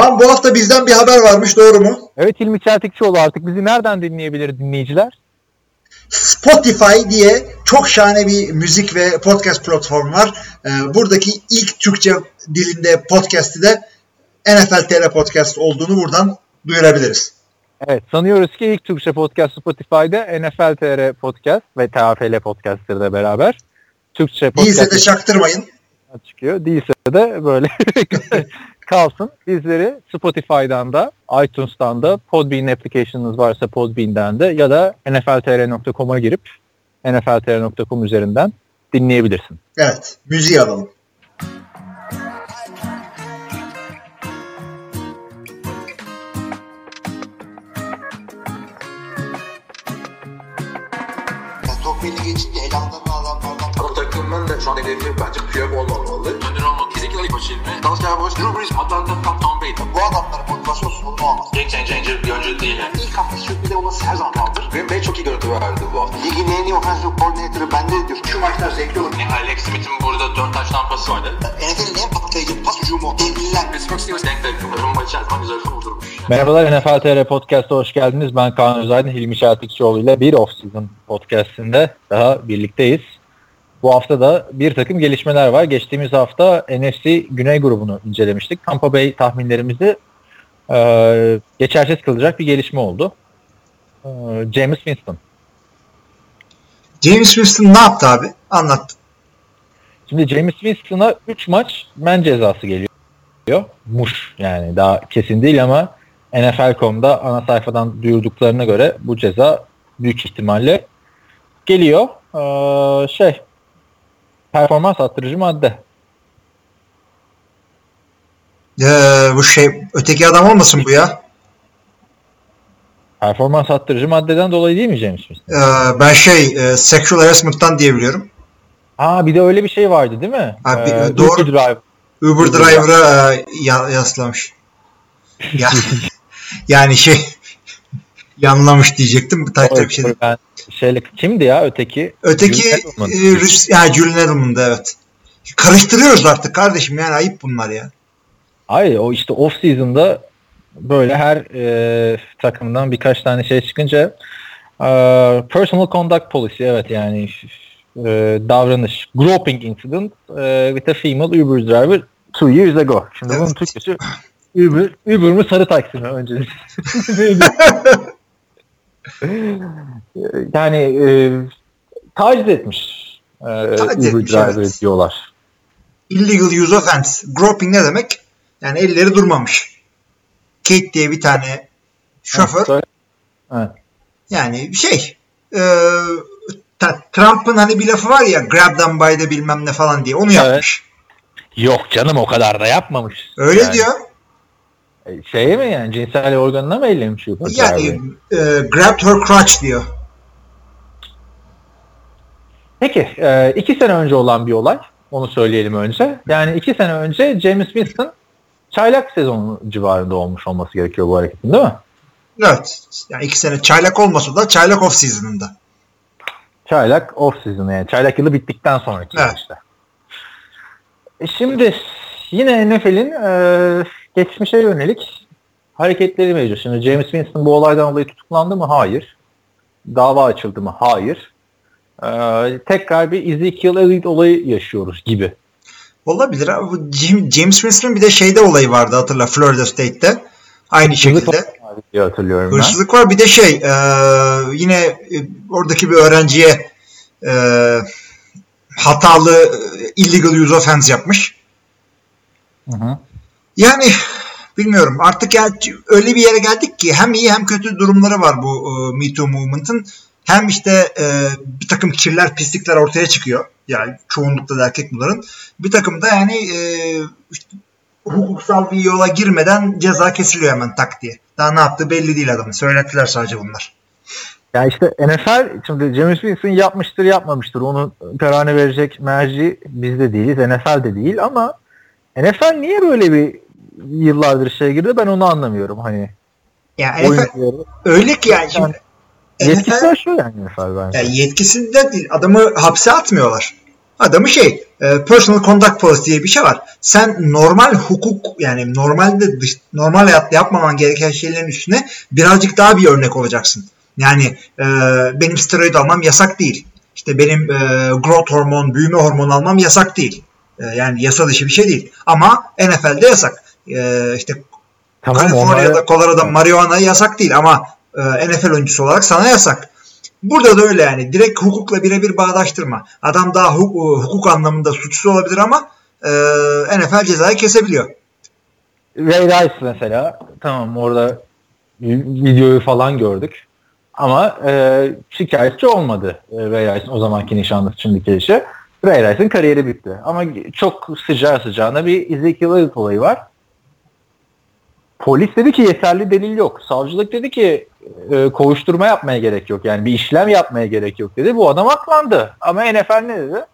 Kaan bu hafta bizden bir haber varmış doğru mu? Evet Hilmi Çeltikçioğlu artık bizi nereden dinleyebilir dinleyiciler? Spotify diye çok şahane bir müzik ve podcast platformu var. Ee, buradaki ilk Türkçe dilinde podcast'i de NFL TR Podcast olduğunu buradan duyurabiliriz. Evet sanıyoruz ki ilk Türkçe podcast Spotify'da NFL TR Podcast ve TFL Podcast'ları da beraber. Türkçe podcast. Değilse de çaktırmayın. Çıkıyor. Değilse de böyle kalsın. Bizleri Spotify'dan da, iTunes'tan da, Podbean application'ınız varsa Podbean'den de ya da nfltr.com'a girip nfltr.com üzerinden dinleyebilirsin. Evet. Müziği alalım. Çok belli geçince elamdan adamlardan. O takımın da şu an hedefi bence Piyok olmamalı. Cowboys. Drew Brees. Atlanta Tom Brady. Bu adamların motivasyonsuz bunu olmaz. Game changer bir oyuncu değil. Yani. İlk hafta sürprize olması her zaman kaldır. Green Bay çok iyi görüntü verdi bu hafta. Ligin en iyi offensive coordinator'ı bende diyor. Şu maçlar zevkli olur. Yani Alex Smith'in burada 4 taş tampası vardı. NFL'in en patlayıcı pas hücumu. Devliler. Pittsburgh Steelers denk denk. Rumba içerisinde güzel kurdurmuş. Merhabalar NFL TR Podcast'a hoş geldiniz. Ben Kaan Özaydın, Hilmi Çeltikçioğlu ile bir off-season podcastinde daha birlikteyiz. Bu hafta da bir takım gelişmeler var. Geçtiğimiz hafta NFC Güney grubunu incelemiştik. Tampa Bay tahminlerimizi e, geçersiz kılacak bir gelişme oldu. E, James Winston. James Winston ne yaptı abi? Anlat. Şimdi James Winston'a 3 maç men cezası geliyor. Muş yani daha kesin değil ama NFL.com'da ana sayfadan duyurduklarına göre bu ceza büyük ihtimalle geliyor. Ee, şey performans attırıcı madde. Ee, bu şey öteki adam olmasın bu ya? Performans attırıcı maddeden dolayı değil mi James? Ee, ben şey e, sexual harassment'tan diyebiliyorum. Aa bir de öyle bir şey vardı değil mi? Abi, ee, doğru. Uber Drive. Uber Driver'a e, yaslamış. ya, yani şey yanlamış diyecektim. Taytır bir şey değil. Ben şeyle, kimdi ya öteki? Öteki e, Rus, ya Julian Edelman'dı evet. Karıştırıyoruz artık kardeşim yani ayıp bunlar ya. Hayır o işte off season'da böyle her e, takımdan birkaç tane şey çıkınca e, personal conduct policy evet yani e, davranış groping incident e, with a female Uber driver two years ago. Şimdi evet. bunun Türkçesi Uber, Uber mı sarı taksi mi önce? yani e, taciz etmiş e, taciz Uber driver evet. diyorlar. Illegal use offense. Groping ne demek? Yani elleri durmamış. Kate diye bir tane şoför. Evet. Yani şey e, Trump'ın hani bir lafı var ya grab them by the bilmem ne falan diye onu yapmış. Evet. Yok canım o kadar da yapmamış. Öyle yani. diyor. Şey mi yani cinsel organına mı ellemiş? Yani e, grabbed her crotch diyor. Peki e, iki sene önce olan bir olay. Onu söyleyelim önce. Yani iki sene önce James Winston çaylak sezonu civarında olmuş olması gerekiyor bu hareketin değil mi? Evet. Yani iki sene çaylak olmasa da çaylak off season'ında. Çaylak off season yani. Çaylak yılı bittikten sonraki evet. işte. E şimdi yine NFL'in e, geçmişe yönelik hareketleri mevcut. Şimdi James Winston bu olaydan dolayı tutuklandı mı? Hayır. Dava açıldı mı? Hayır. Ee, tekrar bir Ezekiel Elliott olayı yaşıyoruz gibi. Olabilir. James Winston'ın bir de şeyde olayı vardı hatırla Florida State'te. Aynı Hırsızlık şekilde. Diye hatırlıyorum Hırsızlık ben. var. Bir de şey e, yine e, oradaki bir öğrenciye e, hatalı e, illegal use offense yapmış. Hı hı. Yani bilmiyorum artık yani öyle bir yere geldik ki hem iyi hem kötü durumları var bu e, Me Too Movement'ın. Hem işte e, bir takım kirler, pislikler ortaya çıkıyor. Yani çoğunlukla da erkek bunların. Bir takım da yani e, işte, hukuksal bir yola girmeden ceza kesiliyor hemen tak diye. Daha ne yaptığı belli değil adamın. Söyletiler sadece bunlar. Ya işte NFL şimdi James Winston yapmıştır yapmamıştır. Onu kararını verecek merci bizde değiliz. NFL de değil ama NFL niye böyle bir yıllardır şey girdi ben onu anlamıyorum hani. Ya NFL, öyle ki yani şimdi Yetkisi aşıyor yani NFL bence. Yani yetkisinde değil. Adamı hapse atmıyorlar. Adamı şey e, personal conduct policy diye bir şey var. Sen normal hukuk yani normalde dış, normal hayatta yapmaman gereken şeylerin üstüne birazcık daha bir örnek olacaksın. Yani e, benim steroid almam yasak değil. İşte benim e, growth hormon, büyüme hormonu almam yasak değil. E, yani yasa dışı bir şey değil. Ama NFL'de yasak. E, işte tamam, Kaliforniya'da, onlara... Colorado'da marihuana yasak değil ama e, NFL oyuncusu olarak sana yasak. Burada da öyle yani. Direkt hukukla birebir bağdaştırma. Adam daha hukuk, hukuk anlamında suçsuz olabilir ama e, NFL cezayı kesebiliyor. Ray Rice mesela tamam orada videoyu falan gördük. Ama e, şikayetçi olmadı e, Ray Rice'ın o zamanki nişanlısı şimdiki eşi. Ray Rice'ın kariyeri bitti. Ama çok sıcağı sıcağına bir Ezekiel Elliott olayı var. Polis dedi ki yeterli delil yok. Savcılık dedi ki e, kovuşturma yapmaya gerek yok. Yani bir işlem yapmaya gerek yok dedi. Bu adam aklandı. Ama NFL ne dedi?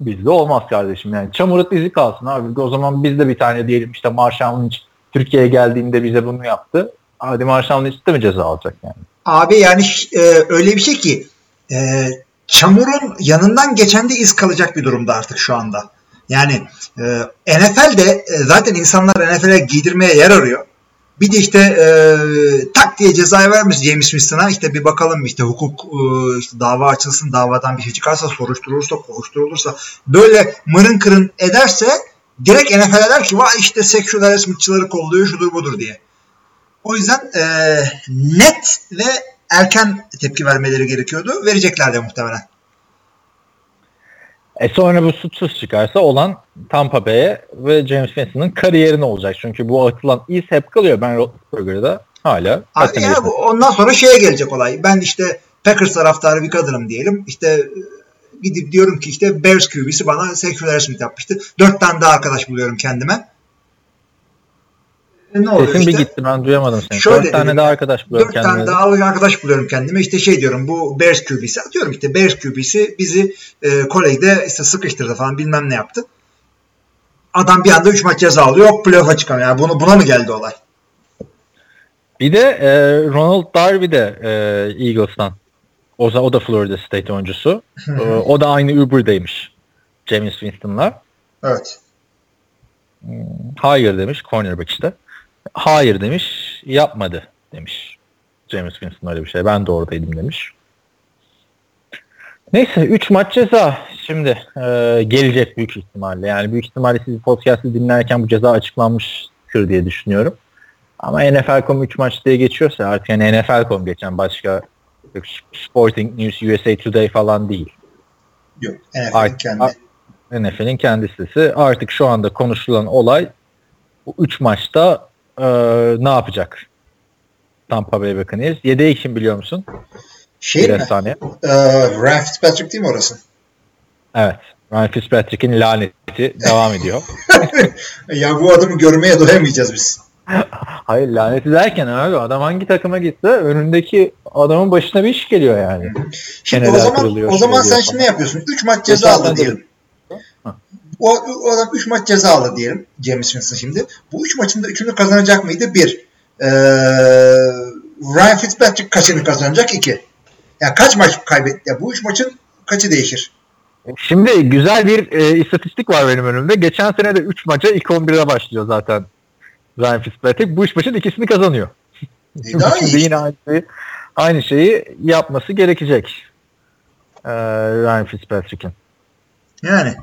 Bizde olmaz kardeşim yani. Çamurut izi kalsın abi. O zaman biz de bir tane diyelim işte Marshall Lynch Türkiye'ye geldiğinde bize bunu yaptı. Hadi Marshall Lynch de mi ceza alacak yani? Abi yani e, öyle bir şey ki e, çamurun yanından geçen de iz kalacak bir durumda artık şu anda. Yani e, NFL'de e, zaten insanlar NFL'e giydirmeye yer arıyor. Bir de işte e, tak diye cezayı vermiş James Smith'ına işte bir bakalım işte hukuk e, işte dava açılsın davadan bir şey çıkarsa soruşturulursa kovuşturulursa böyle mırın kırın ederse direkt NFL der ki vay işte sexual harassmentçıları kolluyor şudur budur diye. O yüzden e, net ve erken tepki vermeleri gerekiyordu. Verecekler de muhtemelen. E sonra bu suçsuz çıkarsa olan Tampa Bay'e ve James Winston'ın kariyerine olacak. Çünkü bu atılan iz hep kalıyor. Ben Roethlisberger'da hala. Abi ya bu, ondan sonra şeye gelecek olay. Ben işte Packers taraftarı bir kadınım diyelim. İşte gidip diyorum ki işte Bears QB'si bana sexual harassment yapmıştı. Dört tane daha arkadaş buluyorum kendime. Ne oluyor Sesin işte? bir gitti ben duyamadım seni. Şöyle dört tane daha arkadaş buluyorum kendime. Dört tane daha arkadaş buluyorum kendime. İşte şey diyorum bu Bears QB'si atıyorum işte Bears QB'si bizi e, kolejde işte sıkıştırdı falan bilmem ne yaptı. Adam bir anda 3 maç ceza alıyor. Yok playoff'a çıkamıyor. Yani bunu, buna mı geldi olay? Bir de e, Ronald Darby de e, Eagles'tan. O, o da Florida State oyuncusu. e, o da aynı Uber'daymış. James Winston'la. Evet. Hmm, hayır demiş cornerback işte. Hayır demiş, yapmadı demiş. James Winston öyle bir şey. Ben de oradaydım demiş. Neyse 3 maç ceza şimdi e, gelecek büyük ihtimalle. Yani büyük ihtimalle siz podcast'ı dinlerken bu ceza açıklanmıştır diye düşünüyorum. Ama NFL.com 3 maç diye geçiyorsa artık yani NFL.com geçen başka Sporting News USA Today falan değil. Yok NFL'in kendi. NFL'in kendi sitesi. Artık şu anda konuşulan olay bu 3 maçta e, ne yapacak? Tampa Bay Buccaneers. Yedeği kim biliyor musun? Şey Bir mi? Efsane. Ee, Ryan Fitzpatrick değil mi orası? Evet. Ryan Fitzpatrick'in laneti devam ediyor. ya bu adamı görmeye doyamayacağız biz. Hayır laneti derken abi adam hangi takıma gitse önündeki adamın başına bir iş geliyor yani. Şimdi o zaman o zaman sen şimdi ne yapıyorsun? 3 maç ceza aldı diyelim. O, o adam 3 maç ceza aldı diyelim James Winston şimdi. Bu 3 maçın da 3'ünü kazanacak mıydı? 1. Ee, Ryan Fitzpatrick kaçını kazanacak? 2. Yani kaç maç kaybetti? Ya bu 3 maçın kaçı değişir? Şimdi güzel bir e, istatistik var benim önümde. Geçen sene de 3 maça ilk 11'e başlıyor zaten Ryan Fitzpatrick. Bu 3 maçın ikisini kazanıyor. E, daha Şimdi yine aynı şeyi, aynı şeyi yapması gerekecek. Ee, Ryan Fitzpatrick'in. Yani.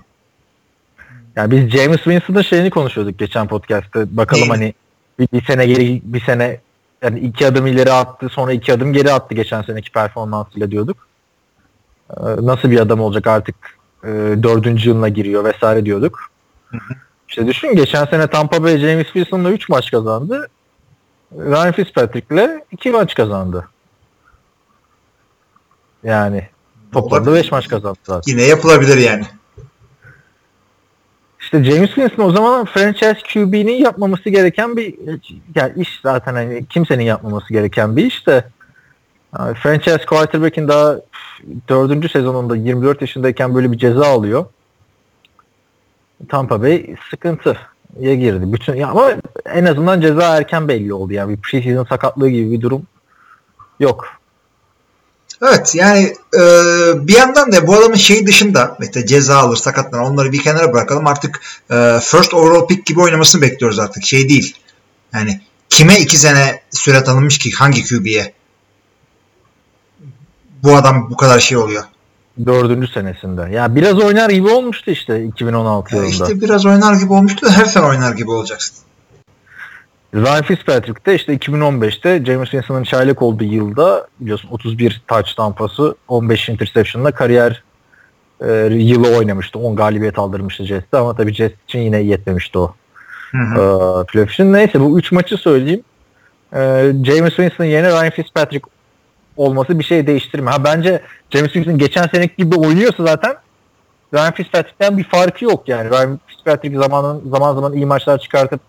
Yani biz James Winston'ın şeyini konuşuyorduk geçen podcast'te. Bakalım hani bir, bir sene geri bir sene yani iki adım ileri attı sonra iki adım geri attı geçen seneki performansıyla diyorduk. Ee, nasıl bir adam olacak artık e, dördüncü yılına giriyor vesaire diyorduk. Hı hı. İşte düşün geçen sene Tampa Bay James Wilson'la 3 maç kazandı. Ryan Fitzpatrick'le 2 maç kazandı. Yani toplamda 5 maç kazandı zaten. Yine yapılabilir yani. İşte James Winston o zaman franchise QB'nin yapmaması gereken bir yani iş zaten hani kimsenin yapmaması gereken bir iş de yani franchise quarterback'in daha dördüncü sezonunda 24 yaşındayken böyle bir ceza alıyor. Tampa Bay sıkıntıya girdi. Bütün ya ama en azından ceza erken belli oldu yani bir preseason sakatlığı gibi bir durum yok. Evet yani e, bir yandan da bu adamın şeyi dışında işte ceza alır sakatlar onları bir kenara bırakalım artık e, first overall pick gibi oynamasını bekliyoruz artık şey değil. Yani kime iki sene süre tanınmış ki hangi QB'ye? Bu adam bu kadar şey oluyor. Dördüncü senesinde. Ya biraz oynar gibi olmuştu işte 2016 yılında. İşte biraz oynar gibi olmuştu da her sene oynar gibi olacaksın. Ryan Fitzpatrick de işte 2015'te James Winston'ın çaylak olduğu yılda biliyorsun 31 touchdown pası 15 interception'la kariyer e, yılı oynamıştı. 10 galibiyet aldırmıştı Jets'te ama tabii Jets için yine yetmemişti o. Hı hı. E, için. Neyse bu 3 maçı söyleyeyim. E, James Winston yerine Ryan Fitzpatrick olması bir şey değiştirmiyor. Ha bence James Winston geçen seneki gibi oynuyorsa zaten Ryan Fitzpatrick'ten bir farkı yok yani. Ryan Fitzpatrick zaman zaman iyi maçlar çıkartıp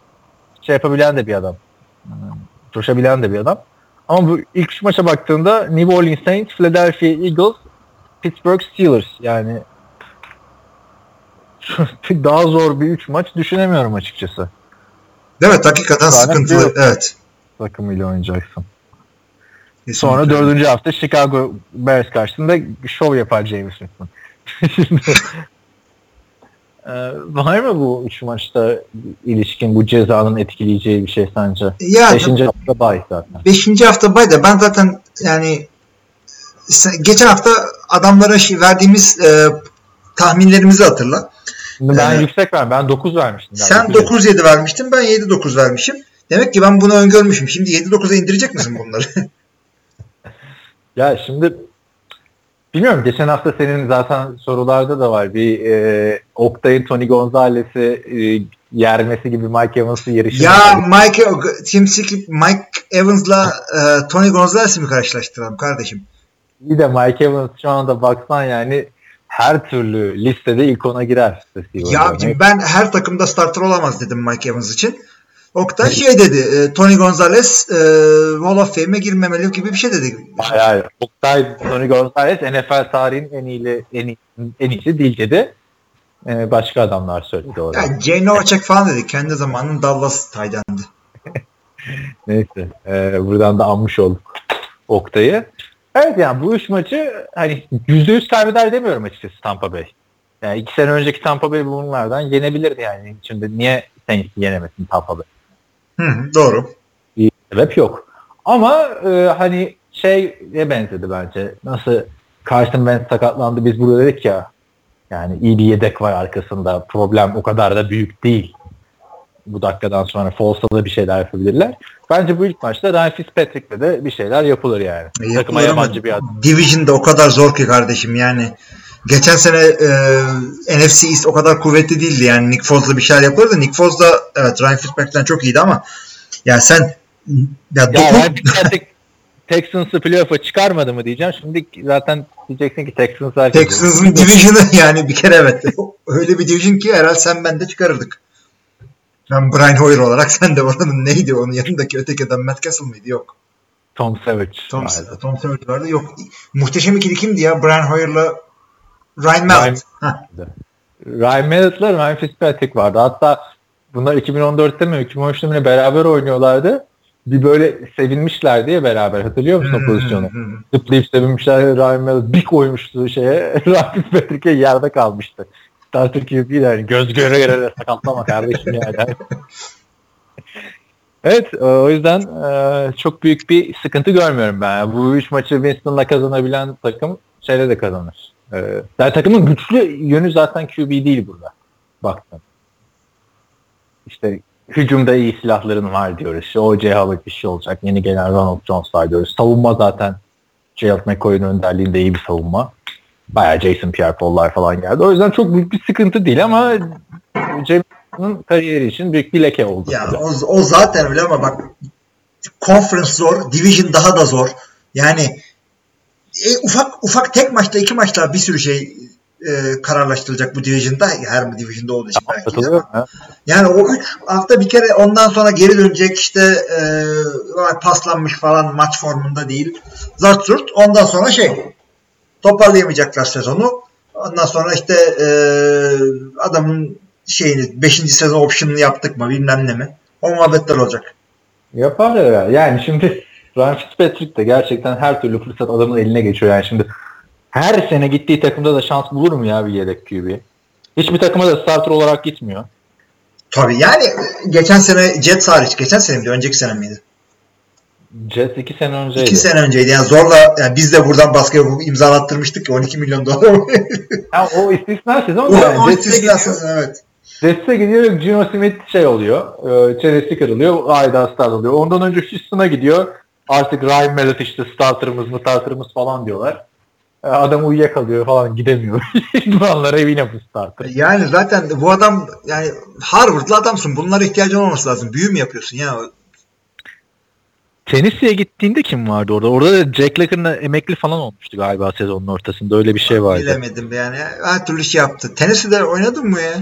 şey yapabilen de bir adam. Coşabilen de bir adam. Ama bu ilk üç maça baktığında New Orleans Saints, Philadelphia Eagles, Pittsburgh Steelers yani daha zor bir üç maç düşünemiyorum açıkçası. Evet hakikaten Zaten sıkıntılı. Evet. Takımıyla oynayacaksın. Kesinlikle. Sonra dördüncü hafta Chicago Bears karşısında şov yapar James Winston. Ee, var mı bu üç maçta ilişkin bu cezanın etkileyeceği bir şey sence? Ya, beşinci hafta bay zaten. Beşinci hafta bay da ben zaten yani geçen hafta adamlara şey, verdiğimiz e, tahminlerimizi hatırla. Ben ee, yüksek ver. Ben 9 vermiştim. Sen 9-7 vermiştin. Ben 7-9 vermişim. Demek ki ben bunu öngörmüşüm. Şimdi 7-9'a indirecek misin bunları? ya şimdi Bilmiyorum geçen hafta senin zaten sorularda da var. Bir e, Oktay'ın Tony Gonzalez'i e, yermesi gibi Mike Evans'ı yarışı. Ya Mike, Tim Mike Evans'la e, Tony Gonzalez'i mi karşılaştıralım kardeşim? Bir de Mike Evans şu anda baksan yani her türlü listede ilk ona girer. Ya ben her takımda starter olamaz dedim Mike Evans için. Oktay şey dedi. E, Tony Gonzalez e, Hall of Fame'e girmemeli gibi bir şey dedi. Hayır hayır. Oktay Tony Gonzalez NFL tarihinin en iyi en, iyi, en iyisi değil dedi. E, başka adamlar söyledi orada. Yani Jay Novacek falan dedi. Kendi zamanının Dallas Tayden'di. Neyse. E, buradan da anmış olduk Oktay'ı. Evet yani bu üç maçı hani %100 kaybeder demiyorum açıkçası Tampa Bay. Yani iki sene önceki Tampa Bay bunlardan yenebilirdi yani. Şimdi niye Saints yenemesin Tampa Bay? Hı, doğru. Bir sebep yok. Ama e, hani şeye benzedi bence. Nasıl Carson Wentz sakatlandı biz burada dedik ya yani iyi bir yedek var arkasında. Problem o kadar da büyük değil. Bu dakikadan sonra Foles'ta da bir şeyler yapabilirler. Bence bu ilk maçta Ryan Fitzpatrick'le de bir şeyler yapılır yani. E, Takıma yabancı bir adam. Division'da o kadar zor ki kardeşim yani. Geçen sene e, NFC East o kadar kuvvetli değildi yani Nick Foles'la bir şeyler yapılır da Nick Foles da evet Ryan Fitzpatrick'ten çok iyiydi ama ya sen ya, ya Ryan Fitzpatrick Texans'ı playoff'a çıkarmadı mı diyeceğim. Şimdi zaten diyeceksin ki Texans Texans'ın division'ı yani bir kere evet. Öyle bir division ki herhalde sen ben de çıkarırdık. Ben Brian Hoyer olarak sen de oranın neydi onun yanındaki öteki adam Matt Castle mıydı? Yok. Tom Savage. Tom, Tom Savage vardı. Yok. Muhteşem ikili kimdi ya? Brian Hoyer'la Ryan Mallett. Ryan Mallett'la Ryan Fitzpatrick vardı. Hatta bunlar 2014'te mi 2013'te mi beraber oynuyorlardı. Bir böyle sevinmişler diye beraber. Hatırlıyor musun o pozisyonu? Zıplayıp sevinmişler. Ryan Mallett bir koymuştu şeye. Ryan Fitzpatrick'e yerde kalmıştı. Starter QB yani göz göre göre sakatlama kardeşim yani. evet o yüzden çok büyük bir sıkıntı görmüyorum ben. Bu üç maçı Winston'la kazanabilen takım şeyle de kazanır. Ee, yani takımın güçlü yönü zaten QB değil burada. Baktım. İşte hücumda iyi silahların var diyoruz. İşte O.J. Howard bir şey olacak. Yeni gelen Ronald Jones var diyoruz. Savunma zaten Gerald McCoy'un önderliğinde iyi bir savunma. Bayağı Jason Pierre-Paul'lar falan geldi. O yüzden çok büyük bir sıkıntı değil ama James'in kariyeri için büyük bir leke oldu. Ya o, o zaten öyle ama bak conference zor, division daha da zor. Yani e, ufak ufak tek maçta iki maçta bir sürü şey e, kararlaştırılacak bu division'da her division'da olduğu için belki de. Yani o üç hafta bir kere ondan sonra geri dönecek işte e, paslanmış falan maç formunda değil. Zart zurt. Ondan sonra şey toparlayamayacaklar sezonu. Ondan sonra işte e, adamın şeyini 5. sezon option'ını yaptık mı bilmem ne mi. O muhabbetler olacak. Yapar ya. Yani şimdi Ryan Fitzpatrick de gerçekten her türlü fırsat adamın eline geçiyor yani şimdi. Her sene gittiği takımda da şans bulur mu ya bir yedek QB? Hiçbir takıma da starter olarak gitmiyor. Tabii yani geçen sene Jets hariç. Geçen sene miydi? Önceki sene miydi? Jets iki sene önceydi. İki sene önceydi. Yani zorla yani biz de buradan baskıya imzalattırmıştık ki 12 milyon dolar. Ha, o istisna sezon o, yani. o Jets'e istisnasız evet. Jets'e gidiyor Gino Smith şey oluyor. E, çenesi kırılıyor. Ayda start oluyor. Ondan önce Houston'a gidiyor. Artık Ryan Mallett işte starterımız mı starterımız falan diyorlar. E, adam uyuyakalıyor falan gidemiyor. İdmanlara yine bu starter. Yani zaten bu adam yani Harvard'lı adamsın. Bunlara ihtiyacın olması lazım. Büyü mü yapıyorsun ya? Tennessee'ye gittiğinde kim vardı orada? Orada da Jack Lacker'ın emekli falan olmuştu galiba sezonun ortasında. Öyle bir şey vardı. Bilemedim yani. Her türlü şey yaptı. Tennessee'de oynadın mı ya?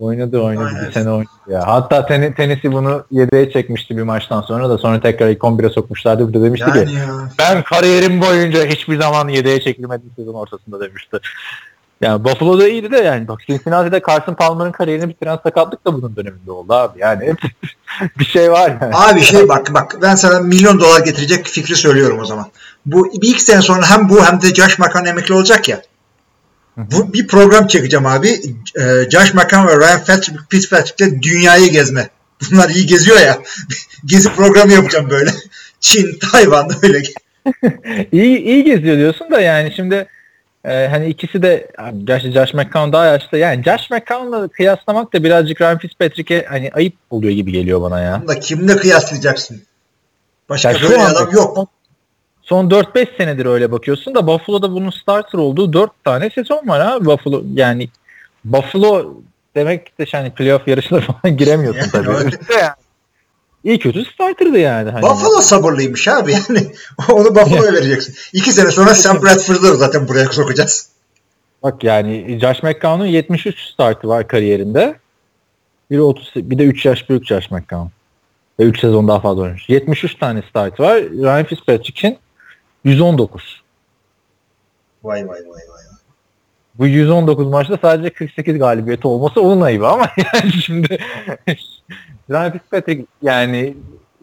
Oynadı oynadı. Aynen. Bir sene oynadı ya. Hatta ten, Tennessee bunu yedeğe çekmişti bir maçtan sonra da sonra tekrar ilk 11'e sokmuşlardı. Bir de demişti Yani ki ya. ben kariyerim boyunca hiçbir zaman yedeğe çekilmedim sezon ortasında demişti. Yani Buffalo'da iyiydi de yani bak Cincinnati'de Carson Palmer'ın kariyerini bitiren sakatlık da bunun döneminde oldu abi. Yani bir şey var yani. Abi şey bak bak ben sana milyon dolar getirecek fikri söylüyorum o zaman. Bu bir iki sene sonra hem bu hem de Josh McCown emekli olacak ya. Bu bir program çekeceğim abi. Ee, Josh McCown ve Ryan Fitzpatrick- Fitzpatrick'le dünyayı gezme. Bunlar iyi geziyor ya. Gezi programı yapacağım böyle. Çin, Tayvan öyle. iyi, iyi geziyor diyorsun da yani şimdi e, hani ikisi de gerçi Josh McCown daha yaşlı. Yani Josh McCown'la kıyaslamak da birazcık Ryan Fitzpatrick'e hani ayıp oluyor gibi geliyor bana ya. Da kimle kıyaslayacaksın? Başka Ya böyle adam yok. Son 4-5 senedir öyle bakıyorsun da Buffalo'da bunun starter olduğu 4 tane sezon var ha Buffalo yani Buffalo demek de hani playoff yarışına falan giremiyorsun tabii. yani. İyi kötü starterdı yani. Hani. Buffalo sabırlıymış abi yani. Onu Buffalo'ya vereceksin. İki sene sonra Sam Bradford'ı zaten buraya sokacağız. Bak yani Josh McCown'un 73 startı var kariyerinde. Biri 30 bir de 3 yaş büyük Josh McCown. Ve 3 sezon daha fazla oynamış. 73 tane start var. Ryan Fitzpatrick'in 119. Vay vay vay vay. Bu 119 maçta sadece 48 galibiyeti olması onun ayıbı ama yani şimdi Ryan Fitzpatrick yani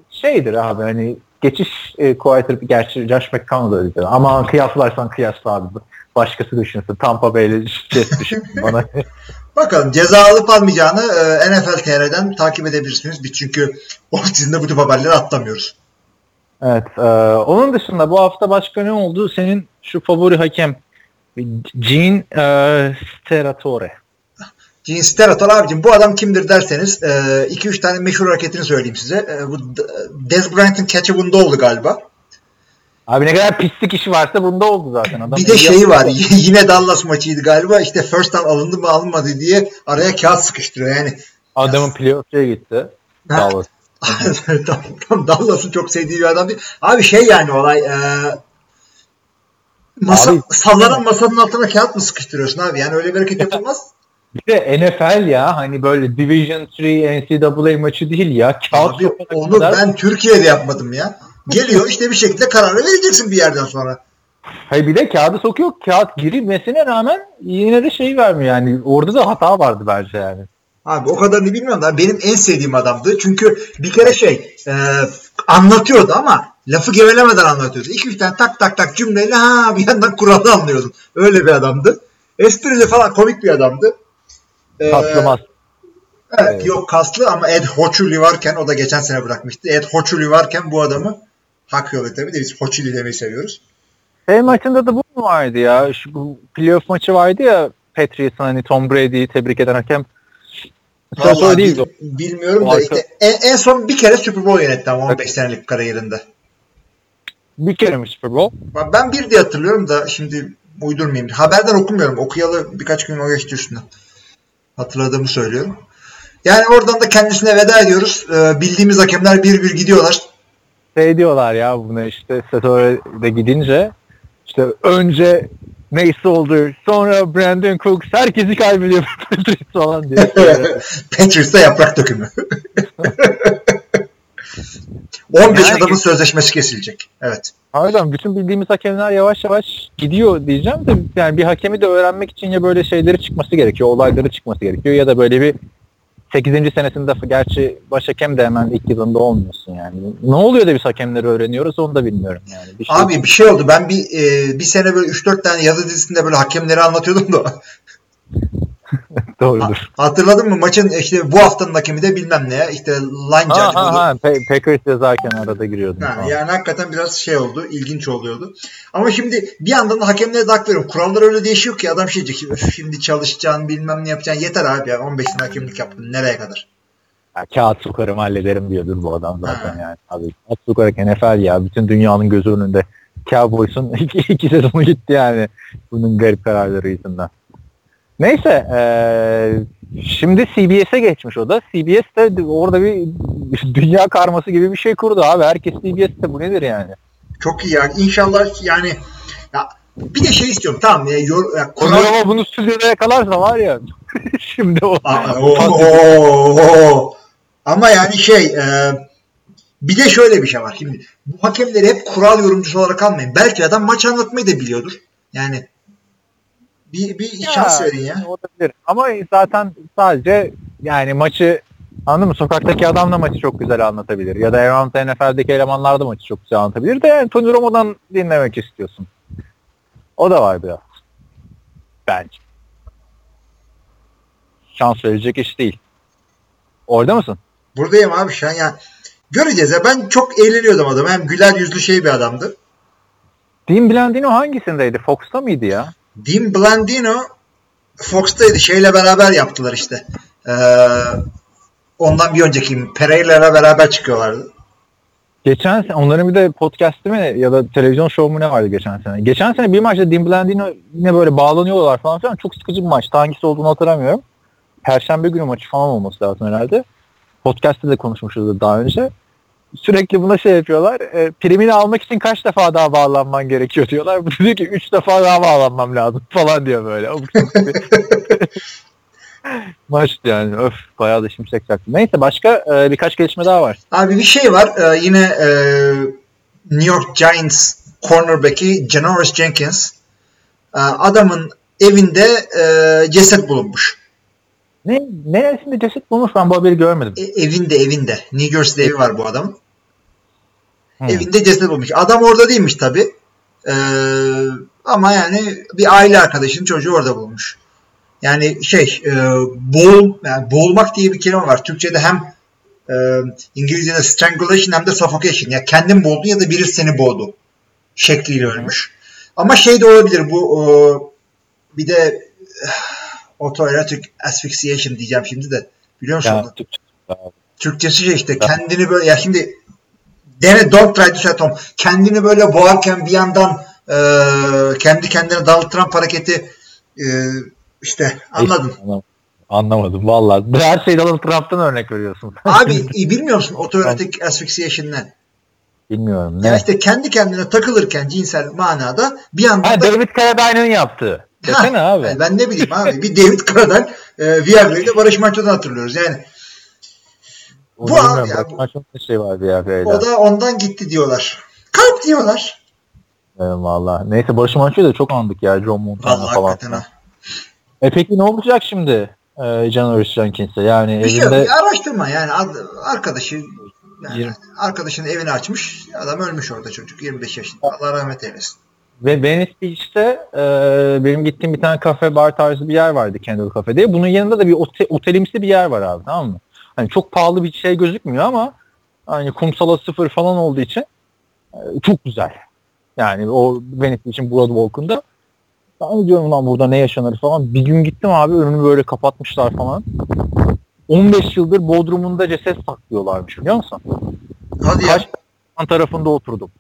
şeydir abi hani geçiş e, quarterback gerçi Josh McCown da öyle ama kıyaslarsan kıyasla abi başkası düşünsün Tampa Bay'le Jets düşün bana Bakalım ceza alıp almayacağını e, NFL TR'den takip edebilirsiniz. Biz çünkü off-season'da bu tip haberleri atlamıyoruz. Evet. e, onun dışında bu hafta başka ne oldu? Senin şu favori hakem Gene e, Steratore. Gene Steratore abicim bu adam kimdir derseniz 2-3 tane meşhur hareketini söyleyeyim size. E, bu D- Dez Bryant'ın catch'ı bunda oldu galiba. Abi ne kadar pislik işi varsa bunda oldu zaten. Adam Bir de şeyi var yine Dallas maçıydı galiba işte first down alındı mı alınmadı diye araya kağıt sıkıştırıyor yani. Adamın playoff'ya gitti. Ha. Dallas. Tam, tam Dallas'ın çok sevdiği bir adam değil. Abi şey yani olay e, masa, Abi- sallanan masanın altına kağıt mı sıkıştırıyorsun abi? Yani öyle bir hareket yapılmaz. Bir de NFL ya hani böyle Division 3 NCAA maçı değil ya. Kağıt Abi onu kadar- ben Türkiye'de yapmadım ya. Geliyor işte bir şekilde kararı vereceksin bir yerden sonra. Hayır bir de kağıdı sokuyor. Kağıt girilmesine rağmen yine de şey vermiyor yani. Orada da hata vardı bence yani. Abi o kadarını bilmiyorum da benim en sevdiğim adamdı. Çünkü bir kere şey e, anlatıyordu ama lafı gevelemeden anlatıyordu. 2-3 tane tak tak tak cümleyle ha bir yandan kuralı anlıyordun. Öyle bir adamdı. Esprili falan komik bir adamdı. E, Katlamaz. Evet, Evet. yok kaslı ama Ed Hochuli varken o da geçen sene bırakmıştı. Ed Hochuli varken bu adamı hak yolu tabii de biz Hochuli demeyi seviyoruz. Şey maçında da bu mu vardı ya? Şu playoff maçı vardı ya Patriots'ın hani Tom Brady'yi tebrik eden hakem. Değildi o. bil- bilmiyorum O da arka- işte en, en son bir kere Super Bowl yönetti ama 15 senelik kariyerinde. Bir kere mi Super Bowl? Ben bir diye hatırlıyorum da şimdi uydurmayayım. Haberden okumuyorum. Okuyalı birkaç gün o geçti üstüne. Hatırladığımı söylüyorum. Yani oradan da kendisine veda ediyoruz. Ee, bildiğimiz hakemler bir bir gidiyorlar. Şey diyorlar ya buna işte Statore'de gidince işte önce neyse oldu sonra Brandon Cooks herkesi kaybediyor Patriots falan diye. Patriots'ta yaprak dökümü. 15 Yani- adamın sözleşmesi kesilecek. Evet. Harbiden bütün bildiğimiz hakemler yavaş yavaş gidiyor diyeceğim de yani bir hakemi de öğrenmek için ya böyle şeyleri çıkması gerekiyor, olayları çıkması gerekiyor ya da böyle bir 8. senesinde gerçi baş hakem de hemen ilk yılında olmuyorsun yani. Ne oluyor da biz hakemleri öğreniyoruz onu da bilmiyorum yani. Bir şey... Abi bir şey oldu. Ben bir e, bir sene böyle 3-4 tane yazı dizisinde böyle hakemleri anlatıyordum da Doğrudur. Hatırladın mı maçın işte bu haftanın hakemi de bilmem ne işte line judge ha, ha, ha. Packers yazarken arada giriyordum. Yani, yani hakikaten biraz şey oldu ilginç oluyordu. Ama şimdi bir yandan da hakemlere de hak veriyorum. Kurallar öyle değişiyor ki adam şey diyecek şimdi çalışacaksın bilmem ne yapacaksın yeter abi ya 15 sene hakemlik yaptın nereye kadar? Ya, kağıt sokarım hallederim diyordur bu adam zaten ha. yani. Abi, kağıt sokarak NFL ya bütün dünyanın gözü önünde Cowboys'un iki, iki sezonu gitti yani bunun garip kararları yüzünden. Neyse e, şimdi CBS'e geçmiş o da. CBS de orada bir dünya karması gibi bir şey kurdu abi. Herkes CBS'te bu nedir yani? Çok iyi yani. İnşallah yani ya bir de şey istiyorum tamam ya, yor, ya Konor... ama bunu stüdyoda yakalarsa var ya şimdi o. Aa, o, o, o. Ama yani şey e, bir de şöyle bir şey var. Şimdi bu hakemleri hep kural yorumcusu olarak almayın. Belki adam maç anlatmayı da biliyordur. Yani bir, bir ya, şans verin ya. Olabilir. Ama zaten sadece yani maçı anladın mı? Sokaktaki adam da maçı çok güzel anlatabilir. Ya da Around NFL'deki elemanlar da maçı çok güzel anlatabilir de yani Tony Romo'dan dinlemek istiyorsun. O da var biraz. Bence. Şans verecek iş değil. Orada mısın? Buradayım abi şu an yani. Göreceğiz ya. Ben çok eğleniyordum adam. Hem güler yüzlü şey bir adamdı. Dean Blandino hangisindeydi? Fox'ta mıydı ya? Dean Blandino Fox'taydı. Şeyle beraber yaptılar işte. Ee, ondan bir önceki Pereira'yla beraber çıkıyorlardı. Geçen sene onların bir de podcast'ı mı ya da televizyon şovu mu ne vardı geçen sene? Geçen sene bir maçta Dean Blandino yine böyle bağlanıyorlar falan filan. Çok sıkıcı bir maçtı. Hangisi olduğunu hatırlamıyorum. Perşembe günü maçı falan olması lazım herhalde. Podcast'te de konuşmuşuz daha önce sürekli buna şey yapıyorlar. E, primini almak için kaç defa daha bağlanman gerekiyor diyorlar. Bu diyor ki 3 defa daha bağlanmam lazım falan diyor böyle. Maç yani öf bayağı da şimşek çaktı. Neyse başka e, birkaç gelişme daha var. Abi bir şey var. Ee, yine e, New York Giants cornerback'i Janoris Jenkins e, adamın evinde e, ceset bulunmuş. Ne, neresinde ceset bulmuş ben bu haberi görmedim. E, evinde evinde. New Jersey'de evi var bu adamın. Hmm. Evinde ceset bulmuş. Adam orada değilmiş tabi. Ee, ama yani bir aile arkadaşının çocuğu orada bulmuş. Yani şey e, boğul, yani boğulmak diye bir kelime var. Türkçe'de hem e, İngilizce'de strangulation hem de suffocation. Ya kendin boğdun ya da biri seni boğdu şekliyle ölmüş. Ama şey de olabilir bu e, bir de autoerotic asphyxiation diyeceğim şimdi de. Biliyor musun? Ya, Türkçe. Türkçesi şey işte kendini böyle ya şimdi dene don't try to set home. Kendini böyle boğarken bir yandan e, kendi kendine Trump hareketi e, işte anladın. Hiç, anlamadım vallahi. Her şey Donald Trump'tan örnek veriyorsun. Abi bilmiyor musun autoerotic asphyxiation ne? Bilmiyorum. Ne? Ya işte kendi kendine takılırken cinsel manada bir yandan ha, da... David Carradine'ın yaptığı. Desene ha, abi. Ben ne bileyim abi. Bir David Carradine e, Viagra'yı da Barış Manço'dan hatırlıyoruz. Yani Onu bu abi ya. Bu, şey var Viagra'yla. O da ondan gitti diyorlar. Kalp diyorlar. Evet, valla. Neyse Barış Manço'yu da çok andık ya. John Montana vallahi falan. Ha. E peki ne olacak şimdi? Ee, Janoris Jenkins'e yani bir evinde... Şey, araştırma yani arkadaşı yani arkadaşının evini açmış adam ölmüş orada çocuk 25 yaşında Allah rahmet eylesin. Ve Venice Beach'te e, benim gittiğim bir tane kafe bar tarzı bir yer vardı Kendall Cafe diye. Bunun yanında da bir ote, otelimsi bir yer var abi tamam mı? Hani çok pahalı bir şey gözükmüyor ama hani kumsala sıfır falan olduğu için e, çok güzel. Yani o Venice Beach'in Boardwalk'unda ben diyorum lan burada ne yaşanır falan. Bir gün gittim abi önünü böyle kapatmışlar falan. 15 yıldır Bodrum'unda ceset saklıyorlarmış biliyor musun? Hadi Kaç ya. tarafında oturdum.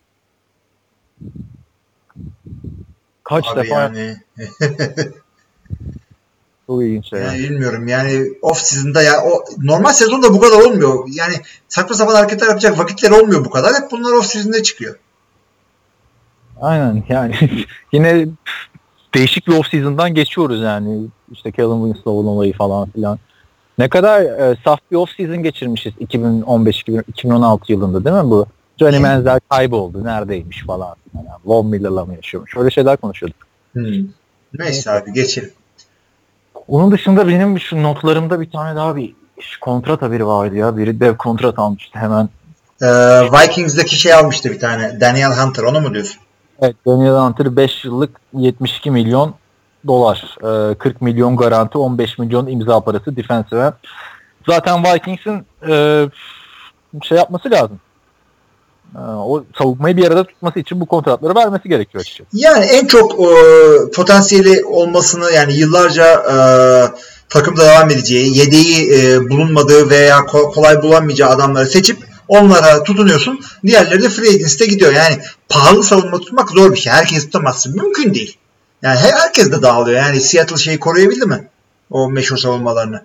Kaç Abi defa yani. Çok ilginç şey. Yani bilmiyorum yani off season'da ya o normal sezonda bu kadar olmuyor. Yani saçma sapan hareketler yapacak vakitler olmuyor bu kadar. Hep bunlar off season'da çıkıyor. Aynen yani yine değişik bir off season'dan geçiyoruz yani. İşte Callum Winslow'un olayı falan filan. Ne kadar e, saf bir off season geçirmişiz 2015-2016 yılında değil mi bu? Johnny Manziel kayboldu. Neredeymiş falan. Yani Von Miller'la mı yaşıyormuş? Öyle şeyler konuşuyorduk. Hmm. Neyse abi geçelim. Onun dışında benim şu notlarımda bir tane daha bir kontrat haberi vardı ya. Biri dev kontrat almıştı hemen. Ee, Vikings'deki şey almıştı bir tane. Daniel Hunter onu mu diyorsun? Evet Daniel Hunter 5 yıllık 72 milyon dolar. Ee, 40 milyon garanti 15 milyon imza parası defensive. Zaten Vikings'in e, şey yapması lazım. E, o savunmayı bir arada tutması için bu kontratları vermesi gerekiyor açıkçası. Yani en çok e, potansiyeli olmasını yani yıllarca e, takımda devam edeceği, yedeği e, bulunmadığı veya ko- kolay bulamayacağı adamları seçip onlara tutunuyorsun. Diğerleri de free agency'de gidiyor. Yani pahalı savunma tutmak zor bir şey. Herkes tutamazsın. Mümkün değil. Yani her- herkes de dağılıyor. Yani Seattle şeyi koruyabildi mi? O meşhur savunmalarını.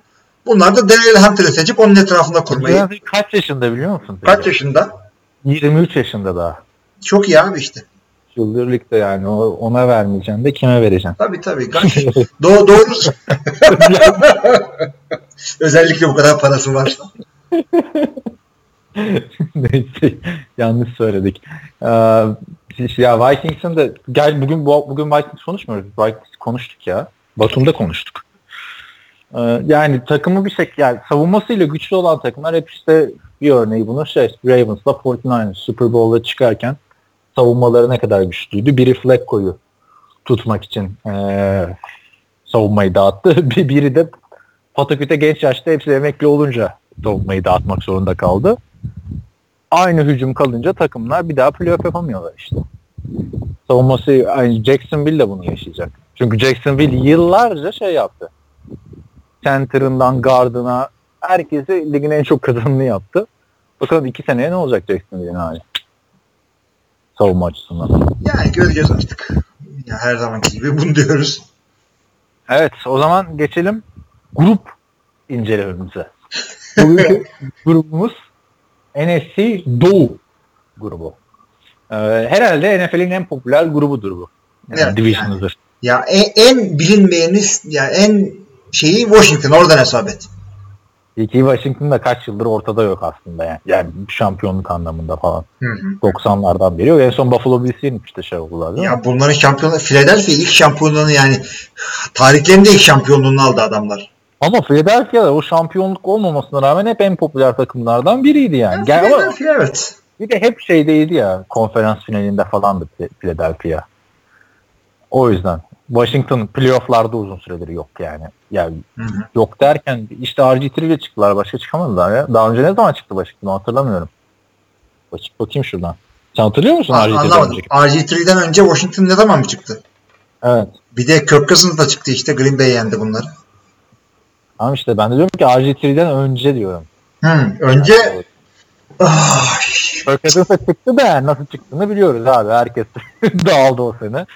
Bunlar da Daniel Hunter'ı seçip onun etrafında kurmayı. Kaç yaşında biliyor musun? Kaç yaşında? 23 yaşında daha. Çok iyi abi işte. Çıldırlıkta yani o, ona vermeyeceksin de kime vereceksin? Tabii tabii. Do doğru. Özellikle bu kadar parası varsa. Neyse yanlış söyledik. Ee, ya Vikings'in de gel bugün bu, bugün Vikings konuşmuyoruz. Vikings konuştuk ya. Batum'da konuştuk. Ee, yani takımı bir şekilde yani savunmasıyla güçlü olan takımlar hep işte bir örneği bunun şey Ravens'la 49ers Super Bowl'a çıkarken savunmaları ne kadar güçlüydü. Biri Flacco'yu tutmak için ee, savunmayı dağıttı. Bir- Biri de Pataküte genç yaşta hepsi emekli olunca savunmayı dağıtmak zorunda kaldı aynı hücum kalınca takımlar bir daha playoff yapamıyorlar işte. Savunması aynı Jacksonville de bunu yaşayacak. Çünkü Jacksonville yıllarca şey yaptı. Center'ından guardına herkesi ligin en çok kazanını yaptı. Bakalım iki seneye ne olacak Jacksonville'in hali? Savunma açısından. Yani göreceğiz artık. Ya her zamanki gibi bunu diyoruz. Evet o zaman geçelim grup incelememize. Bugünkü grubumuz NFC Doğu grubu. Ee, herhalde NFL'in en popüler grubudur bu. Yani Evet, Division'ıdır. Ya en, en bilinmeyeni ya en şeyi Washington oradan hesap et. İki Washington'da kaç yıldır ortada yok aslında yani. Yani şampiyonluk anlamında falan. Hı hı. 90'lardan beri yok. En son Buffalo Bills'in işte şey oldular değil mi? Ya bunların şampiyonu Philadelphia ilk şampiyonluğunu yani tarihlerinde ilk şampiyonluğunu aldı adamlar. Ama Philadelphia'da o şampiyonluk olmamasına rağmen hep en popüler takımlardan biriydi yani. Ya Gel- ama Philadelphia evet. Bir de hep şeydeydi ya konferans finalinde falandı Phi- Philadelphia. O yüzden Washington playofflarda uzun süredir yok yani. Yani Hı hı. yok derken işte RG3 ile çıktılar başka çıkamadılar ya. Daha önce ne zaman çıktı Washington hatırlamıyorum. Bakayım, bakayım şuradan. Sen hatırlıyor musun An- RG3'den Anlamadım. önceki? RG3'den önce Washington ne zaman mı çıktı? Evet. Bir de Kirk Cousins da çıktı işte Green Bay yendi bunları. Ama işte ben de diyorum ki RG3'den önce diyorum. Hı, önce ah, Kirk Cousins'a çıktı da yani nasıl çıktığını biliyoruz abi. Herkes dağıldı o sene.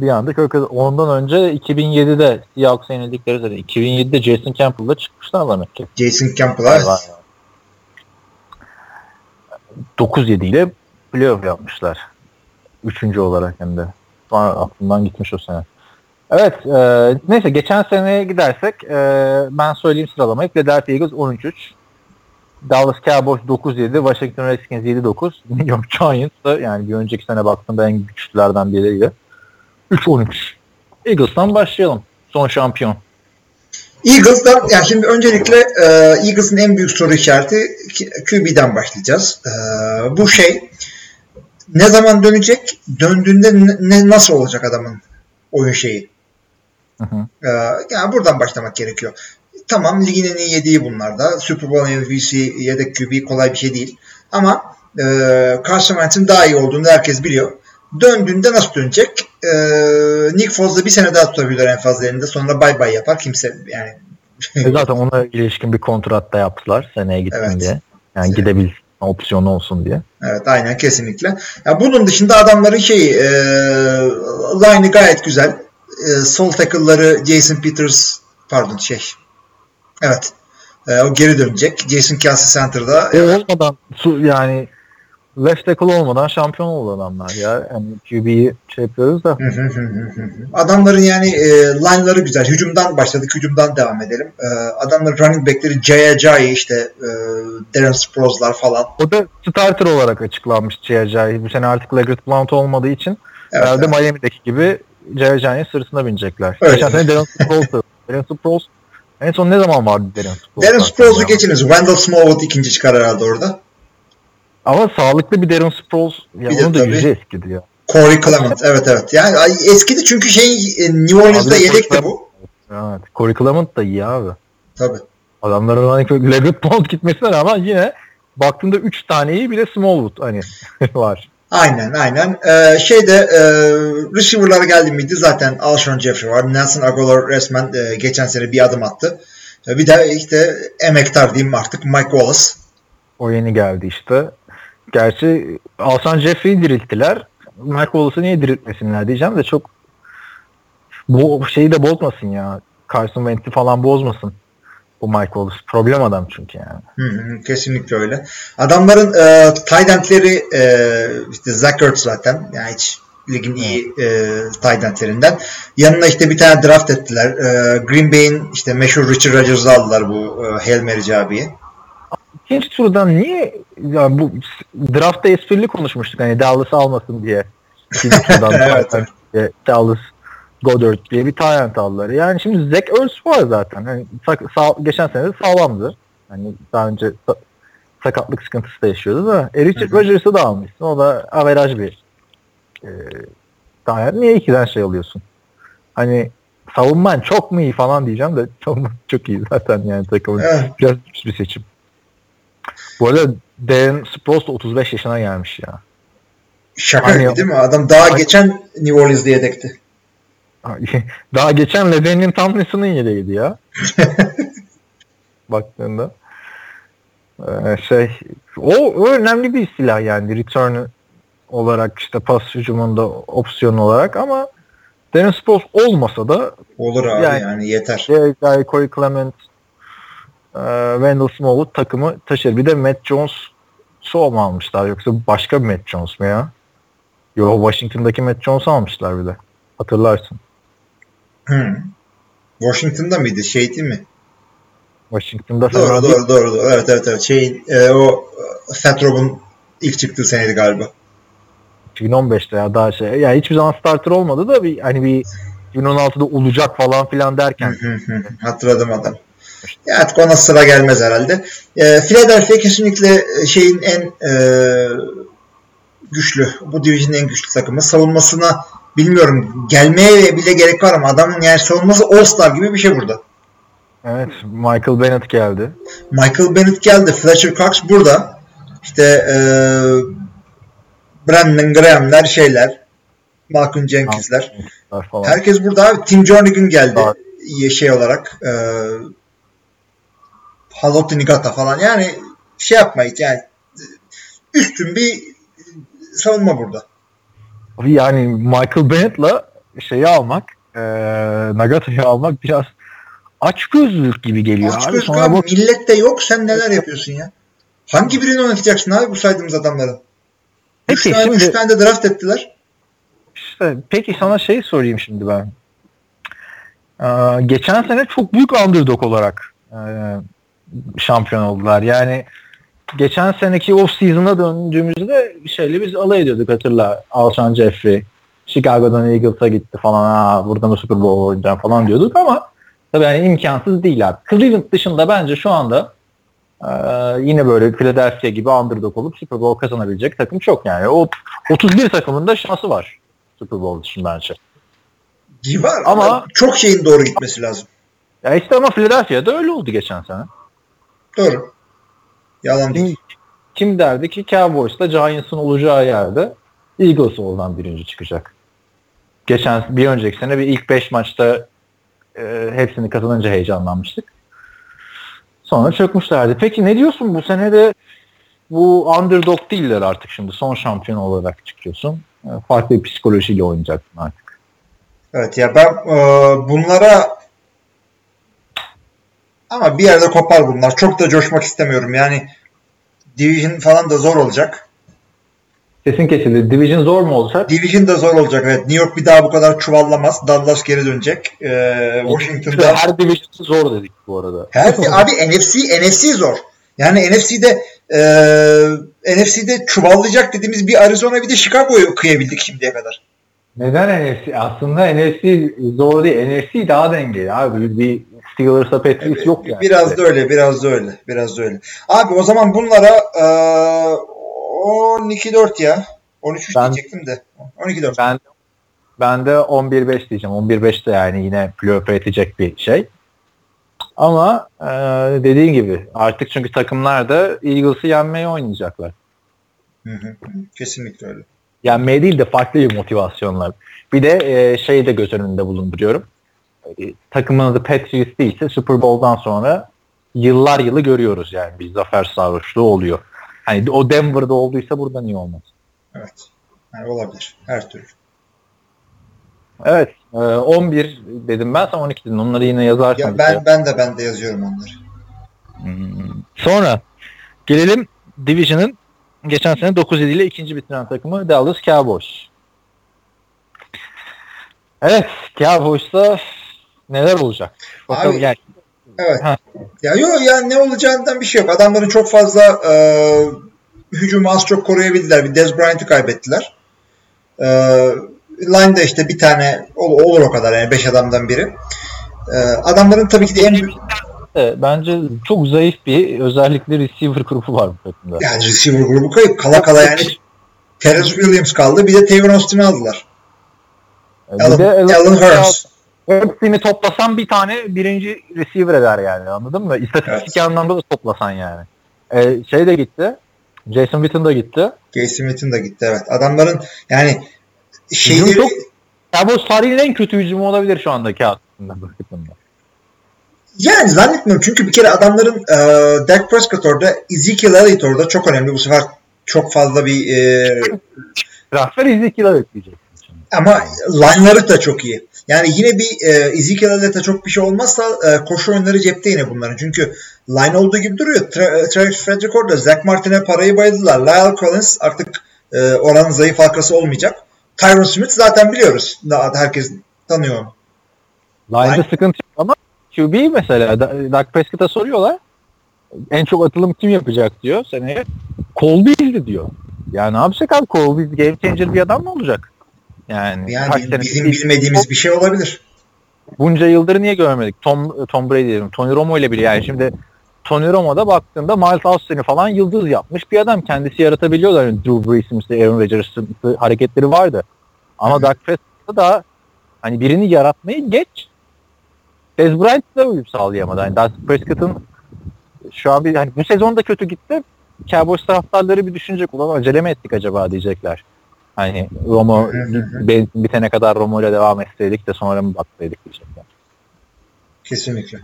Bir anda Cousins- ondan önce 2007'de Seahawks'a yenildikleri sene 2007'de Jason Campbell'la çıkmışlar demek ki. Jason Campbell Vay evet. vay vay. 9-7 ile playoff yapmışlar. Üçüncü olarak hem de. Sonra aklımdan gitmiş o sene. Evet. E, neyse geçen seneye gidersek e, ben söyleyeyim sıralamayı. Philadelphia Eagles 13-3. Dallas Cowboys 9-7. Washington Redskins 7-9. New York Giants da yani bir önceki sene baktığımda en güçlülerden biriydi. 3-13. Eagles'tan başlayalım. Son şampiyon. Eagles'dan yani şimdi öncelikle e, Eagles'ın en büyük soru işareti QB'den başlayacağız. E, bu şey ne zaman dönecek? Döndüğünde ne, nasıl olacak adamın oyun şeyi? Hı hı. E, yani buradan başlamak gerekiyor. Tamam ligin en iyi yediği bunlarda. Super Bowl MVP'si yedek QB kolay bir şey değil. Ama e, Carson Wentz'in daha iyi olduğunu herkes biliyor. Döndüğünde nasıl dönecek? E, Nick Foles'da bir sene daha tutabilir en fazla elinde. Sonra bay bay yapar. Kimse yani E zaten ona ilişkin bir kontrat da yaptılar seneye gitsin Evet. diye. Yani gidebil opsiyonu olsun diye. Evet aynen kesinlikle. Ya bunun dışında adamların şeyi e, line'ı gayet güzel. E, sol tackle'ları Jason Peters pardon şey. Evet. E, o geri dönecek. Jason Kelsey center'da. E olmadan su yani left tackle olmadan şampiyon oldu adamlar ya. Yani QB'yi şey yapıyoruz da. Adamların yani e, line'ları güzel. Hücumdan başladık. Hücumdan devam edelim. E, adamların running back'leri Jaya Jai işte e, Darren Sprouls'lar falan. O da starter olarak açıklanmış J.J. Bu sene artık Leggett Blount olmadığı için Evet, herhalde evet. Miami'deki gibi J.J.'nin sırtına binecekler. Öyle. Geçen sene Darren Sprouls'u. Darren Sproles En son ne zaman vardı Darren Sproles? Darren ya? geçiniz. Wendell Smallwood ikinci çıkar herhalde orada. Ama sağlıklı bir Darren Sproles ya Bir de onun da tabii- yüzü eskidi ya. Corey Clement. Evet evet. Yani ay, eskidi çünkü şey e, New Orleans'da Abi de yedekti Corey bu. Evet. Corey Clement da iyi abi. Tabii. Adamların hani Leggett Bond gitmesine rağmen yine baktığında 3 tane iyi bir de Smallwood hani var. Aynen aynen. Ee, şeyde e, receiver'lara geldi miydi zaten Alshon Jeffrey var. Nelson Aguilar resmen e, geçen sene bir adım attı. E, Bir de işte emektar diyeyim artık Mike Wallace. O yeni geldi işte. Gerçi Alsan Jeffrey'i dirilttiler. Mike Wallace'ı niye diriltmesinler diyeceğim de çok bu şeyi de bozmasın ya. Carson Wentz'i falan bozmasın. Bu Mike Wallace. Problem adam çünkü yani. Hı hı, kesinlikle öyle. Adamların e, tight endleri e, işte Zach Ertz zaten. Yani hiç ligin iyi e, tight endlerinden. Yanına işte bir tane draft ettiler. E, Green Bay'in işte meşhur Richard Rodgers'ı aldılar bu e, Hail Mary abiye. İkinci turdan niye ya bu draftta esprili konuşmuştuk hani Dallas almasın diye. İkinci turdan Evet, diye Dallas Goddard diye bir talent aldılar. Yani şimdi Zach Ertz var zaten. Hani sak- sağ- geçen sene de sağlamdı. Hani daha önce sa- sakatlık sıkıntısı da yaşıyordu da. E, Richard. Rodgers'ı da almışsın. O da averaj bir e, talent. Niye ikiden şey alıyorsun? Hani savunman çok mu iyi falan diyeceğim de savunman çok iyi zaten yani takımın. Evet. Biraz bir seçim. Bu arada Darren Sproles de 35 yaşına gelmiş ya. Şaka gibi değil mi? Adam daha Aynen. geçen New Orleans'da yedekti. Daha geçen Levenin Tomlinson'ın yedeğiydi ya. Baktığında. Ee, şey o, o önemli bir silah yani return olarak işte pas hücumunda opsiyon olarak ama Darren Sproles olmasa da Olur abi yani, Yani- yeter. Guy, Corey Clement, e, Wendell Smallwood takımı taşır. Bir de Matt Jones Soğum almışlar yoksa başka bir Matt Jones mu ya? Yo Washington'daki Matt Jones almışlar bir de. Hatırlarsın. Hı. Washington'da mıydı? Şey değil mi? Washington'da Doğru doğru doğru. doğru. Evet evet evet. Şey e, o e, Fat Rob'un ilk çıktığı seneydi galiba. 2015'te ya daha şey. Ya hiçbir zaman starter olmadı da bir hani bir 2016'da olacak falan filan derken. Hı hı hı. Hatırladım adam. Ya artık ona sıra gelmez herhalde. E, Philadelphia kesinlikle e, şeyin en e, güçlü, bu division'ın en güçlü takımı. Savunmasına bilmiyorum gelmeye bile gerek var ama adamın yani savunması All-Star gibi bir şey burada. Evet Michael Bennett geldi. Michael Bennett geldi. Fletcher Cox burada. İşte e, Brandon Graham'ler şeyler. Malcolm Jenkins'ler. Falan. Herkes burada abi. Tim Jernigan geldi. İyi Şey olarak. E, Haloti Nigata falan. Yani şey yapmayın yani üstün bir savunma burada. Yani Michael Bennett'la şeyi almak, e, Nagata'yı almak biraz aç gözlülük gibi geliyor. Aç abi. Sonra abi. bu Millet de yok. Sen neler yapıyorsun ya? Hangi birini oynatacaksın abi bu saydığımız adamları? Üç Peki, tane, şimdi- üç tane de draft ettiler. işte, peki sana şey sorayım şimdi ben. Ee, geçen sene çok büyük underdog olarak e, şampiyon oldular. Yani geçen seneki off season'a döndüğümüzde şeyle biz alay ediyorduk hatırla. Alshon Jeffrey Chicago'dan Eagles'a gitti falan. Aa, buradan da Super Bowl oynayacağım falan diyorduk ama tabii yani imkansız değil abi. Cleveland dışında bence şu anda e, yine böyle Philadelphia gibi underdog olup Super Bowl kazanabilecek takım çok yani. O 31 takımın da şansı var Super Bowl için bence. Var ama, Ama- çok şeyin doğru gitmesi lazım. Ya işte ama Philadelphia'da öyle oldu geçen sene. Doğru. Yalan değil. Kim, derdi ki Cowboys'ta Giants'ın olacağı yerde Eagles oradan birinci çıkacak. Geçen bir önceki sene bir ilk 5 maçta e, hepsini kazanınca heyecanlanmıştık. Sonra çökmüşlerdi. Peki ne diyorsun bu sene de bu underdog değiller artık şimdi. Son şampiyon olarak çıkıyorsun. E, Farklı bir psikolojiyle oynayacaksın artık. Evet ya ben e, bunlara ama bir yerde kopar bunlar. Çok da coşmak istemiyorum. Yani Division falan da zor olacak. Kesin kesildi. Division zor mu olacak? Division da zor olacak. Evet. New York bir daha bu kadar çuvallamaz. Dallas geri dönecek. E, Washington'da Her division zor dedik bu arada. Her, abi NFC NFC zor. Yani NFC'de e, NFC'de çuvallayacak dediğimiz bir Arizona bir de Chicago'yu kıyabildik şimdiye kadar. Neden NFC? Aslında NFC zor değil. NFC daha dengeli abi. Bir Steelers'a Patriots yok yani. Biraz da öyle, biraz da öyle. Biraz da öyle. Abi o zaman bunlara e, 12-4 ya. 13-3 Ben- diyecektim de. 12-4. Ben ben de 11-5 diyeceğim. 11-5 de yani yine playoff'a yetecek bir şey. Ama e, dediğin gibi artık çünkü takımlar da Eagles'ı yenmeye oynayacaklar. Hı, hı. Kesinlikle öyle. Yenmeye değil de farklı bir motivasyonlar. Bir de e, şeyi de göz önünde bulunduruyorum. E, takımın adı Patriots değilse Super Bowl'dan sonra yıllar yılı görüyoruz yani bir zafer sarhoşluğu oluyor. Hani o Denver'da olduysa burada niye olmaz? Evet. Yani olabilir. Her türlü. Evet. e, 11 dedim ben sen 12 dedin. Onları yine yazarsın. Ya ben ben de ben de yazıyorum onları. Hmm. Sonra gelelim Division'ın geçen sene 9-7 ile ikinci bitiren takımı Dallas Cowboys. Evet, Cowboys'ta neler olacak? Bakalım Abi, gel. Evet. Ha. Ya yok ya ne olacağından bir şey yok. Adamların çok fazla e, hücumu az çok koruyabildiler. Bir Dez Bryant'ı kaybettiler. E, line'da işte bir tane ol- olur o kadar yani 5 adamdan biri. E, adamların tabii ki de en büyük Evet, bence çok zayıf bir özellikle receiver grubu var bu takımda. yani receiver grubu kayıp. Kala kala yani Terrence Williams kaldı. Bir de Tavon Austin'i aldılar. Bir Alan, de Alan Alan Hurns. Hepsini toplasan bir tane birinci receiver eder yani anladın mı? İstatistik Evet. anlamda da toplasan yani. Ee, şey de gitti. Jason Witten da gitti. Casey Smith'in de gitti evet. Adamların yani şeyleri çok- Cowboys tarihinin en kötü hücumu olabilir şu andaki aslında bu takımda. Yani zannetmiyorum çünkü bir kere adamların e, Dak Prescott orada, Ezekiel Elliott orada çok önemli. Bu sefer çok fazla bir e, Transfer Ezekiel'e bekleyecek. ama line'ları da çok iyi. Yani yine bir e, Ezekiel Elliott'a çok bir şey olmazsa e, koşu oyunları cepte yine bunların. Çünkü line olduğu gibi duruyor. Tra- Travis Frederick orada. Zach Martin'e parayı bayıldılar. Lyle Collins artık e, oranın zayıf halkası olmayacak. Tyron Smith zaten biliyoruz. Daha herkes tanıyor onu. Line'da Line- sıkıntı yok ama QB mesela Da- Dak Prescott'a soruyorlar. En çok atılım kim yapacak diyor seneye. Colby'ydi diyor. Yani ne yapacak abi Colby game changer bir adam mı olacak? Yani, Yani bizim bilmediğimiz bir şey olabilir. bunca yıldır niye görmedik? Tom Tom Brady diyelim. Tony Romo ile bile yani şimdi Tony Romo'da baktığında Miles Austin'i falan yıldız yapmış bir adam. Kendisi yaratabiliyorlar. Yani Drew Brees'in işte Aaron Rodgers'ın hareketleri vardı. Ama Dak Prescott'ta da hani birini yaratmayı geç Dez Bryant da uyum sağlayamadı. Yani Dak Prescott'ın şu an bir hani bu sezon da kötü gitti. Cowboys taraftarları bir düşünecek ulan acele mi ettik acaba diyecekler. Hani Romo bitene kadar Romo ile devam etseydik de sonra mı baksaydık diyecekler. Kesinlikle.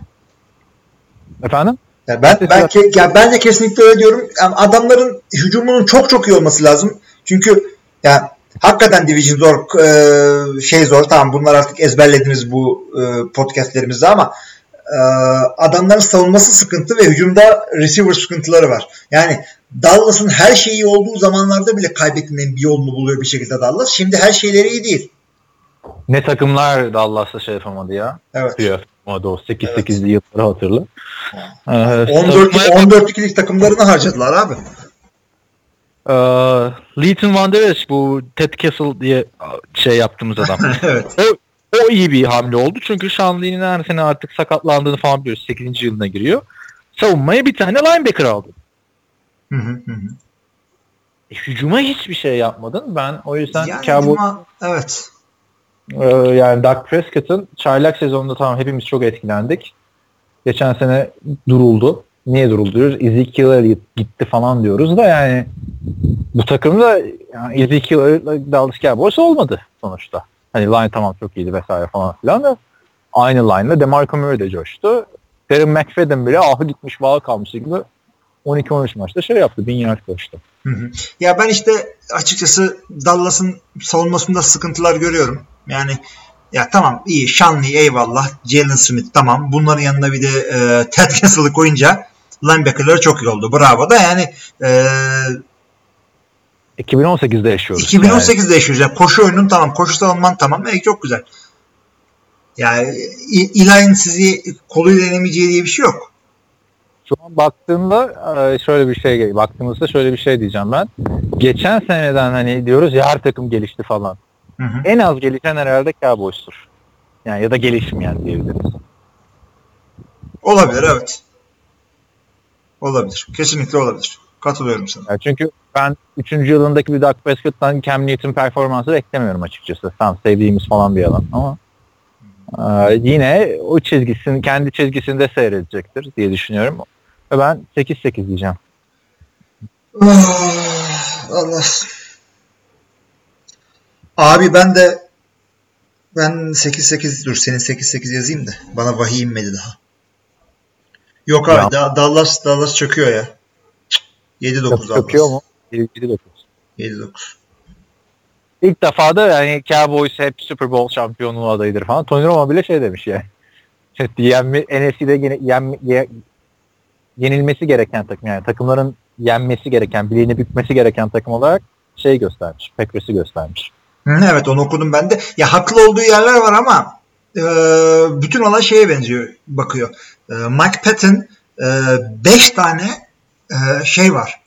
Efendim? Ya ben ben ke- ya ben de kesinlikle öyle diyorum. Yani adamların hücumunun çok çok iyi olması lazım. Çünkü ya hakikaten division zor, e, şey zor. Tamam bunlar artık ezberlediniz bu e, podcastlerimizde ama e, adamların savunması sıkıntı ve hücumda receiver sıkıntıları var. Yani Dallas'ın her şeyi iyi olduğu zamanlarda bile kaybetmenin bir yolunu buluyor bir şekilde Dallas. Şimdi her şeyleri iyi değil. Ne takımlar Dallas'ta şey yapamadı ya. Evet. Yapamadı o 8-8'li yılları hatırla. Ee, 14 savunmaya- 14 ikilik takımlarını harcadılar abi. Ee, Leighton Van Der Esch bu Ted Kessel diye şey yaptığımız adam. evet. o, o iyi bir hamle oldu. Çünkü Sean Lee'nin her sene artık sakatlandığını falan biliyoruz. 8. yılına giriyor. Savunmaya bir tane linebacker aldı. Hı hı hı. E, hücuma hiçbir şey yapmadın. Ben o yüzden Yani Cowboys ama- evet. Ee, yani Dak Prescott'ın çaylak sezonunda tamam hepimiz çok etkilendik. Geçen sene duruldu. Niye duruldu diyoruz? Ezekiel gitti falan diyoruz da yani bu takımda yani Ezekiel Dallas Cowboys olmadı sonuçta. Hani line tamam çok iyiydi vesaire falan filan da aynı line'la DeMarco Murray de coştu. Darren McFadden bile ahı gitmiş bağ kalmış gibi 12-13 maçta şey yaptı. Bin yard koştu. Hı hı. Ya ben işte açıkçası Dallas'ın savunmasında sıkıntılar görüyorum. Yani ya tamam iyi Lee eyvallah Jalen Smith tamam bunların yanında bir de e, Ted Kessel'ı koyunca linebacker'ları çok iyi oldu. Bravo da yani e, 2018'de yaşıyoruz. yani. 2018'de yaşıyoruz. Yani koşu oyunun tamam koşu savunman tamam e, çok güzel. Yani İ- Eli'nin sizi koluyla yenemeyeceği diye bir şey yok. Şu an baktığımda e, şöyle bir şey baktığımızda şöyle bir şey diyeceğim ben. Geçen seneden hani diyoruz ya her takım gelişti falan. Hı hı. En az gelişen herhalde Cowboys'tur. Yani ya da gelişmeyen diyebiliriz. Olabilir evet. Olabilir. Kesinlikle olabilir. Katılıyorum sana. Yani çünkü ben 3. yılındaki bir Dak Prescott'tan Cam Newton performansı beklemiyorum açıkçası. Tam sevdiğimiz falan bir adam ama e, yine o çizgisini kendi çizgisinde seyredecektir diye düşünüyorum. Ve ben 8-8 diyeceğim. Ah, Allah. Abi ben de ben 8-8 dur senin 8-8 yazayım da bana vahiy inmedi daha. Yok abi Ya. Da- Dallas Dallas çöküyor ya. Cık, 7-9 Çöküyor Dallas. mu? 7-9. 7-9. İlk defa da yani Cowboys hep Super Bowl şampiyonluğu adayıdır falan. Tony Romo bile şey demiş yani. Yenme, NFC'de yine yenme, ye- yenilmesi gereken takım yani takımların yenmesi gereken, bileğini bükmesi gereken takım olarak şey göstermiş. Packers'ı göstermiş. Evet onu okudum ben de. Ya haklı olduğu yerler var ama e, bütün olay şeye benziyor bakıyor. E, Mike Patton 5 tane e, şey var.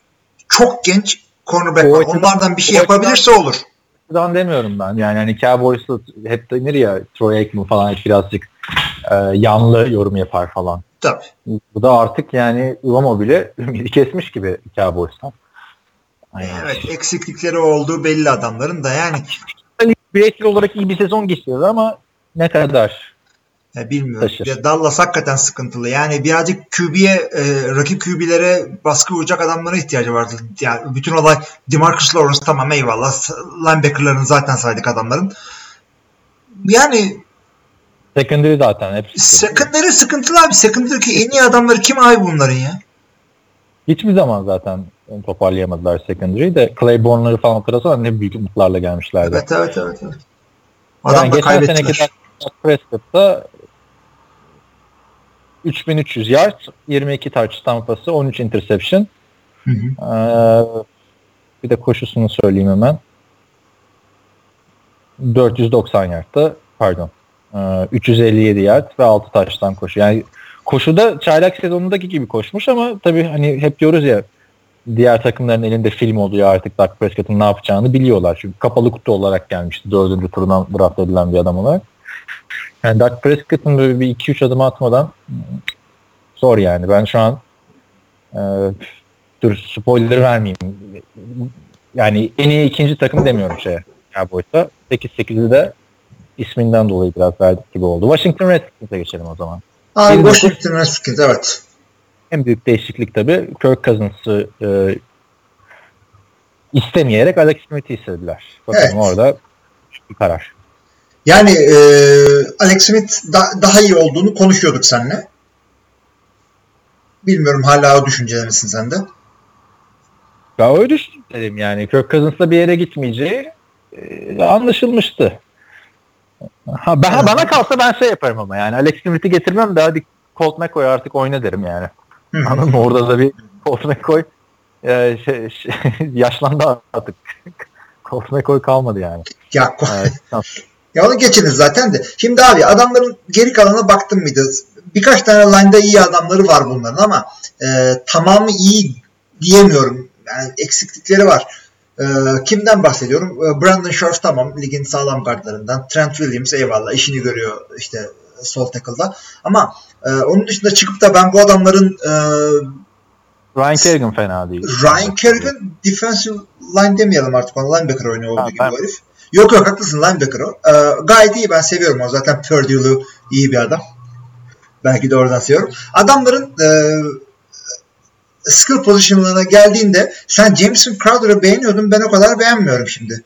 Çok genç cornerback O var. açıdan- Onlardan bir şey o açıdan- yapabilirse olur. Buradan demiyorum ben. Yani hani Cowboys'ı hep denir ya Troy Aikman falan birazcık e, yanlı yorum yapar falan. Tabii. Bu da artık yani Romo bile kesmiş gibi Cowboys'tan. Aynen. Evet eksiklikleri olduğu belli adamların da yani Bireysel olarak iyi bir sezon geçiriyor ama ne kadar? Ya bilmiyorum. Taşır. Ya Dallas hakikaten sıkıntılı. Yani birazcık QB'ye e, rakip QB'lere baskı vuracak adamlara ihtiyacı vardı. Yani bütün olay Demarcus Lawrence tamam eyvallah. Linebacker'ların zaten saydık adamların. Yani Secondary zaten hep sıkıntı. secondary sıkıntılı abi. Secondary'deki en iyi adamları kim abi bunların ya? Hiçbir zaman zaten toparlayamadılar secondary de Claiborne'ları falan hatırlasana ne büyük umutlarla gelmişlerdi. Evet evet evet. evet. Adam yani da geçen kaybettiler. seneki Prescott'ta 3300 yard, 22 touchdown pası, 13 interception. Hı hı. Ee, bir de koşusunu söyleyeyim hemen. 490 yardta pardon. Ee, 357 yard ve 6 taştan koşu. Yani koşuda çaylak sezonundaki gibi koşmuş ama tabii hani hep diyoruz ya diğer takımların elinde film oluyor artık Dak Prescott'ın ne yapacağını biliyorlar. Çünkü kapalı kutu olarak gelmişti. Dördüncü turdan draft edilen bir adam olarak. Yani Dak Prescott'ın böyle bir 2-3 adım atmadan zor yani. Ben şu an e, dur spoiler vermeyeyim. Yani en iyi ikinci takım demiyorum şeye. Cowboys'a. 8-8'i de isminden dolayı biraz verdik gibi oldu. Washington Redskins'e geçelim o zaman. Abi 29 Washington Redskins evet. En büyük değişiklik tabii Kirk Cousins'ı e, istemeyerek Alex Smith'i istediler. Bakalım Evet. orada bir karar. Yani e, Alex Smith da- daha iyi olduğunu konuşuyorduk seninle. Bilmiyorum hala o düşüncede misin sen de? Ya öyle düşünelim yani. Kirk Cousins'la bir yere gitmeyeceği e, anlaşılmıştı. Ha, ben, bana kalsa ben şey yaparım ama yani Alex Smith'i getirmem de hadi Colt McCoy artık oyna derim yani. Anladın mı? Orada da bir Colt McCoy e, şey, şey, yaşlandı artık. Colt McCoy kalmadı yani. Ya, tamam. Ya onu geçiniz zaten de. Şimdi abi adamların geri kalanına baktım mıydı? Birkaç tane line'da iyi adamları var bunların ama e, tamamı iyi diyemiyorum. Yani eksiklikleri var. E, kimden bahsediyorum? E, Brandon Scherf tamam ligin sağlam kartlarından. Trent Williams eyvallah işini görüyor işte sol tackle'da. Ama e, onun dışında çıkıp da ben bu adamların e, Ryan Kerrigan fena değil. Ryan Kerrigan defensive line demeyelim artık ona. Linebacker oynuyor olduğu gibi ben- herif. Yok yok haklısın linebacker o. Ee, gayet iyi ben seviyorum o. Zaten Purdue'lu iyi bir adam. Belki de oradan seviyorum. Adamların e, skill pozisyonlarına geldiğinde sen Jameson Crowder'ı beğeniyordun. Ben o kadar beğenmiyorum şimdi.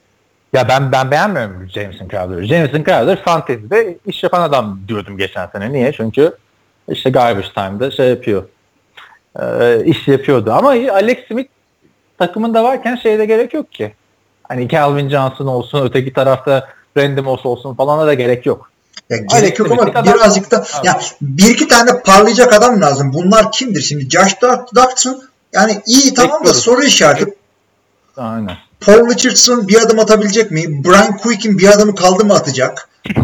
Ya ben ben beğenmiyorum Jameson Crowder'ı. Jameson Crowder fantezi'de iş yapan adam diyordum geçen sene. Niye? Çünkü işte garbage time'da şey yapıyor. Ee, iş yapıyordu. Ama Alex Smith takımında varken şeyde gerek yok ki. Hani Calvin Johnson olsun, öteki tarafta Randy Moss olsun falana da gerek yok. Ya Alex gerek yok ama adam- birazcık da Abi. ya bir iki tane parlayacak adam lazım. Bunlar kimdir? Şimdi Josh Doctson yani iyi tamam da Bekliyoruz. soru işareti. Aynen. Paul Richardson bir adım atabilecek mi? Brian Quick'in bir adımı kaldı mı atacak?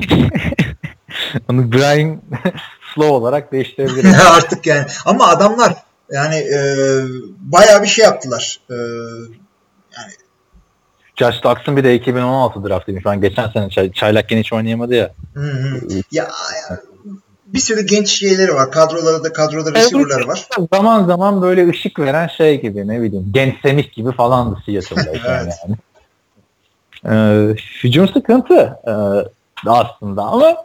Onu Brian Slow olarak değiştirebiliriz. Artık yani. Ama adamlar yani e, bayağı bir şey yaptılar. E, Josh Doxson bir de 2016 draftıymış. Şu an geçen sene çay, Çaylak hiç oynayamadı ya. Hı hı. Ya, ya bir sürü genç şeyleri var. Kadroları da kadroda receiver'ları var. Zaman zaman böyle ışık veren şey gibi ne bileyim. Genç Semih gibi falandı Seattle'da. evet. yani. Ee, hücum sıkıntı e, aslında ama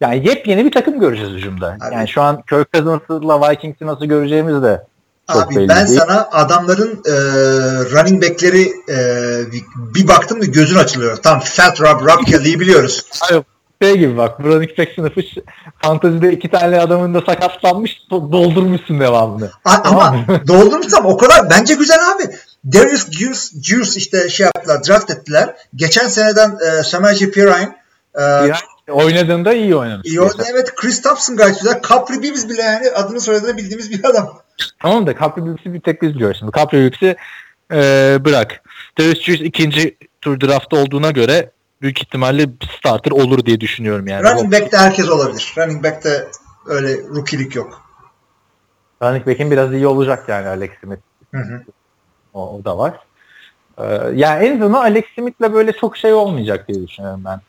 yani yepyeni bir takım göreceğiz hücumda. Abi. Yani şu an Kirk Cousins'la Vikings'i nasıl göreceğimiz de çok Abi belli ben değil. sana adamların e, running back'leri e, bir, baktım da gözün açılıyor. Tam Fat Rob, Rob Kelly'yi biliyoruz. Hayır, şey gibi bak running back sınıfı fantezide iki tane adamın da sakatlanmış do- doldurmuşsun devamını. A- ama doldurmuşsam o kadar bence güzel abi. Darius Juice, Juice işte şey yaptılar, draft ettiler. Geçen seneden e, Samaje Perine e, Yani oynadığında iyi oynamış. iyi oynadı. Evet Chris Thompson gayet güzel. Capri Bibbs bile yani adını soyadını bildiğimiz bir adam. Tamam da Capri Wilkes'i bir tek biz biliyoruz şimdi. Capri Wilkes'i e, bırak. Darius Juice ikinci tur draftta olduğuna göre büyük ihtimalle starter olur diye düşünüyorum yani. Running back'te herkes olabilir. Running back'te öyle rookie'lik yok. Running back'in biraz iyi olacak yani Alex Smith. Hı hı. O, o da var. Ee, yani en azından Alex Smith'le böyle çok şey olmayacak diye düşünüyorum ben.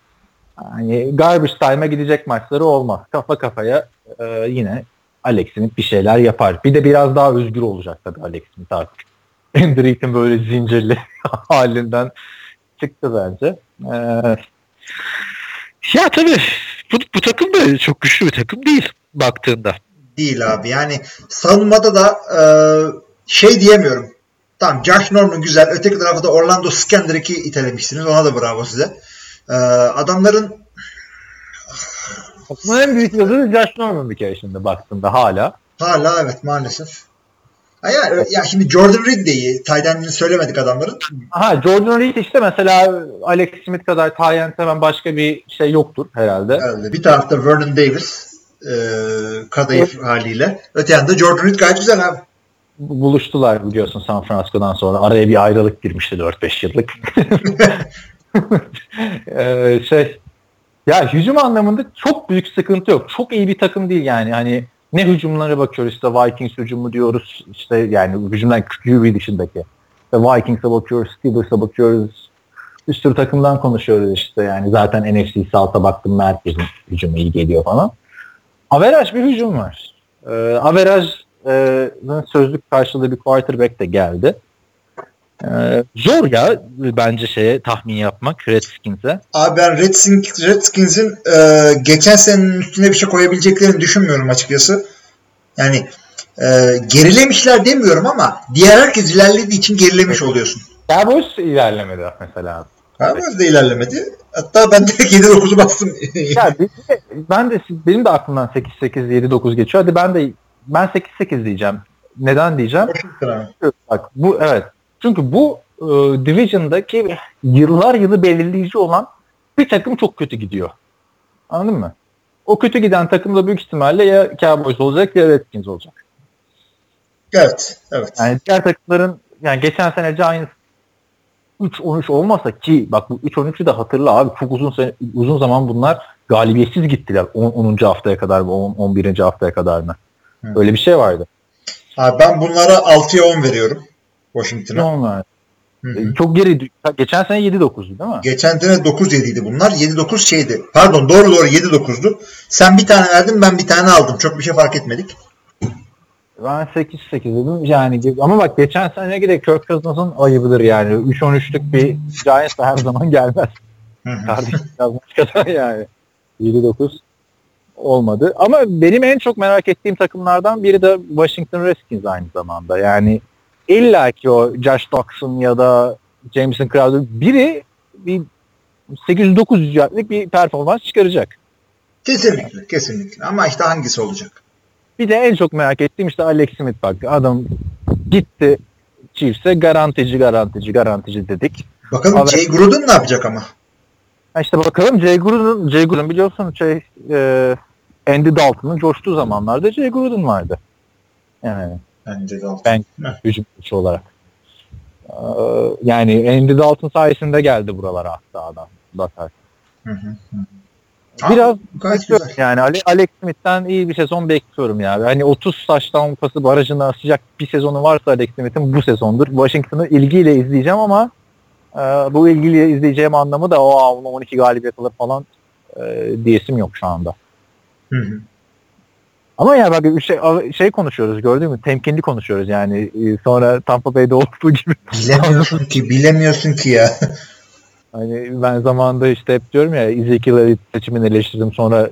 Yani garbage time'a gidecek maçları olmaz. Kafa kafaya e, yine Alex Smith bir şeyler yapar. Bir de biraz daha özgür olacak tabii Alex Smith artık. Andrew böyle zincirli halinden çıktı bence. Ee, ya tabii bu, bu takım da çok güçlü bir takım değil baktığında. Değil abi. Yani savunmada da e, şey diyemiyorum. Tamam Josh Norman güzel. Öteki tarafta Orlando Skandrick'i itelemişsiniz. Ona da bravo size. E, adamların Aslında en büyük yıldızı Josh Norman bir kere şimdi baktığında hala. hala evet maalesef. Ha ya, ya şimdi Jordan Reed de iyi. Tight söylemedik adamların. Ha Jordan Reed işte mesela Alex Smith kadar Tyent hemen başka bir şey yoktur herhalde. Herhalde. Bir tarafta Vernon Davis e, kadayıf haliyle. Öte yanda Jordan Reed gayet güzel abi. Bu- Buluştular biliyorsun San Francisco'dan sonra. Araya bir ayrılık girmişti 4-5 yıllık. Ee, şey ya hücum anlamında çok büyük sıkıntı yok. Çok iyi bir takım değil yani. Hani ne hücumlara bakıyoruz işte Vikings hücumu diyoruz. işte yani hücumdan QB dışındaki. İşte Vikings'e bakıyoruz, Steelers'a bakıyoruz. Bir sürü takımdan konuşuyoruz işte yani. Zaten NFC South'a baktım herkesin hücumu iyi geliyor falan. Averaj bir hücum var. Ee, Averaj'ın sözlük karşılığı bir quarterback de geldi. Ee, zor ya bence şeye tahmin yapmak Redskins'e. Abi ben Redskins, Redskins'in e, geçen senenin üstüne bir şey koyabileceklerini düşünmüyorum açıkçası. Yani e, gerilemişler demiyorum ama diğer herkes ilerlediği için gerilemiş oluyorsun. Cowboys ilerlemedi mesela. Cowboys da ilerlemedi. Hatta ben direkt 7-9'u bastım. Ya ben de benim de aklımdan 8 8 7 9 geçiyor. Hadi ben de ben 8 8 diyeceğim. Neden diyeceğim? Bak bu evet. Çünkü bu e, division'daki yıllar yılı belirleyici olan bir takım çok kötü gidiyor. Anladın mı? O kötü giden takım da büyük ihtimalle ya Cowboys olacak ya Redskins olacak. Evet. Evet. Yani diğer takımların yani geçen sene Giants 3-13 olmasa ki bak bu 3-13'ü de hatırla abi çok uzun sene, uzun zaman bunlar galibiyetsiz gittiler 10. 10. haftaya kadar mı 10, 11. haftaya kadar mı? Hı. Öyle bir şey vardı. Abi ben bunlara 6'ya 10 veriyorum. Washington'a. Normal. Hı hı. Çok geri geçen sene 7-9'du değil mi? Geçen sene 9-7'ydi bunlar. 7-9 şeydi. Pardon doğru doğru 7-9'du. Sen bir tane verdin ben bir tane aldım. Çok bir şey fark etmedik. Ben 8-8 dedim yani ama bak geçen sene de Kirk Cousins'ın ayıbıdır yani 3-13'lük bir Giants her zaman gelmez. Kardeşim yazmış kadar yani. 7-9 olmadı. Ama benim en çok merak ettiğim takımlardan biri de Washington Redskins aynı zamanda. Yani illa ki o Josh Doxson ya da Jameson Crowder biri bir 800-900 yardlık bir performans çıkaracak. Kesinlikle kesinlikle. Ama işte hangisi olacak? Bir de en çok merak ettiğim işte Alex Smith bak. Adam gitti Chiefs'e garantici garantici garantici dedik. Bakalım Evet. Jay Gruden ne yapacak ama? Ha işte bakalım Jay Gruden, Jay Gruden biliyorsun şey e, Andy Dalton'un coştuğu zamanlarda Jay Gruden vardı. Yani Bence de altı. Ben- hücum koçu olarak. Ee, yani Andy Dalton sayesinde geldi buralara hatta adam. Bakar. Hı hı, hı. Biraz Aa, gayet bekliyorum güzel. yani Ale- Alex Smith'ten iyi bir sezon bekliyorum ya. Hani 30 taştan pası barajına asacak bir sezonu varsa Alex Smith'in bu sezondur. Washington'ı ilgiyle izleyeceğim ama e, bu ilgili izleyeceğim anlamı da o 12 galibiyet alır falan e, diyesim yok şu anda. Hı hı. Ama ya bak şey, şey konuşuyoruz gördün mü? Temkinli konuşuyoruz yani. E, Sonra Tampa Bay'de olduğu gibi. Bilemiyorsun ki, bilemiyorsun ki ya. Hani ben zamanında işte hep diyorum ya Ezekiel seçimini eleştirdim sonra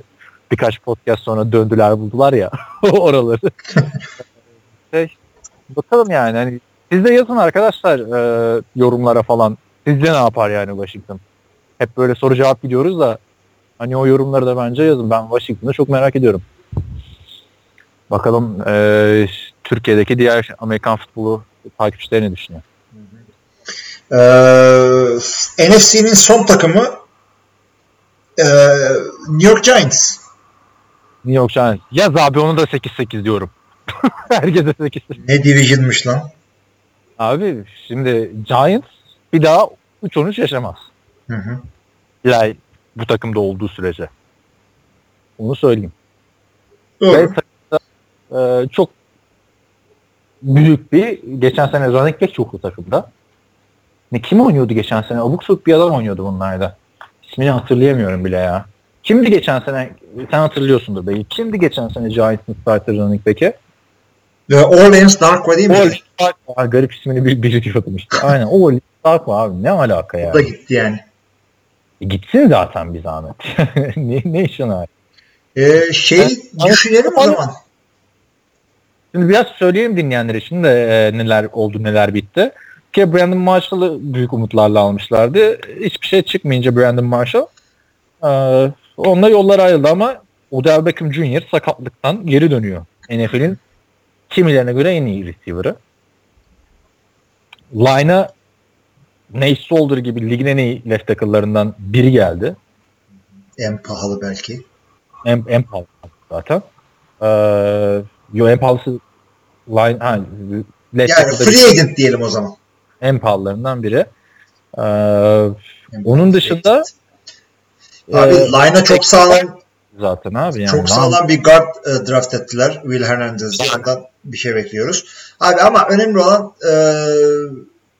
birkaç podcast sonra döndüler buldular ya oraları. şey, bakalım yani hani siz de yazın arkadaşlar e, yorumlara falan. Sizce ne yapar yani Washington? Hep böyle soru cevap gidiyoruz da hani o yorumları da bence yazın. Ben Washington'ı çok merak ediyorum. Bakalım e, Türkiye'deki diğer Amerikan futbolu takipçileri ne düşünüyor? Ee, NFC'nin son takımı e, New York Giants. New York Giants. Yaz abi onu da 8-8 diyorum. Herkese 8-8. Ne division'mış lan? Abi şimdi Giants bir daha 3-13 yaşamaz. Hı hı. Yani bu takımda olduğu sürece. Onu söyleyeyim. Doğru. Ve e, çok büyük bir geçen sene running back çoklu takımda. Ne kim oynuyordu geçen sene? Abuk sabuk bir adam oynuyordu bunlarda. İsmini hatırlayamıyorum bile ya. Kimdi geçen sene? Sen hatırlıyorsundur belki. Kimdi geçen sene Giants'ın starter running back'i? Orleans Darkwa değil mi? Orleans Darkwa. Garip ismini bir, biri diyordum işte. Aynen. Orleans Darkwa abi. Ne alaka ya? O da gitti yani. E, gitsin zaten bir zahmet. ne, ne işin var? Ee, şey Ben- düşünelim o zaman. Şimdi biraz söyleyeyim dinleyenler için de e, neler oldu neler bitti. Ki Brandon Marshall'ı büyük umutlarla almışlardı. Hiçbir şey çıkmayınca Brandon Marshall e, onunla yollar ayrıldı ama Odell Beckham Jr. sakatlıktan geri dönüyor. NFL'in kimilerine göre en iyi receiver'ı. Line'a Nate Solder gibi ligin en iyi left tackle'larından biri geldi. En pahalı belki. En, en pahalı zaten. Ee, yo en pahalısı line ha, Yani free agent diyelim o zaman. en pahalılarından biri. Ee, En Onun dışında agent. Abi e, line'a çok sağlam zaten abi yani. çok sağlam bir guard e, draft ettiler. Will Hernandez'den ondan bir şey bekliyoruz. Abi ama önemli olan e,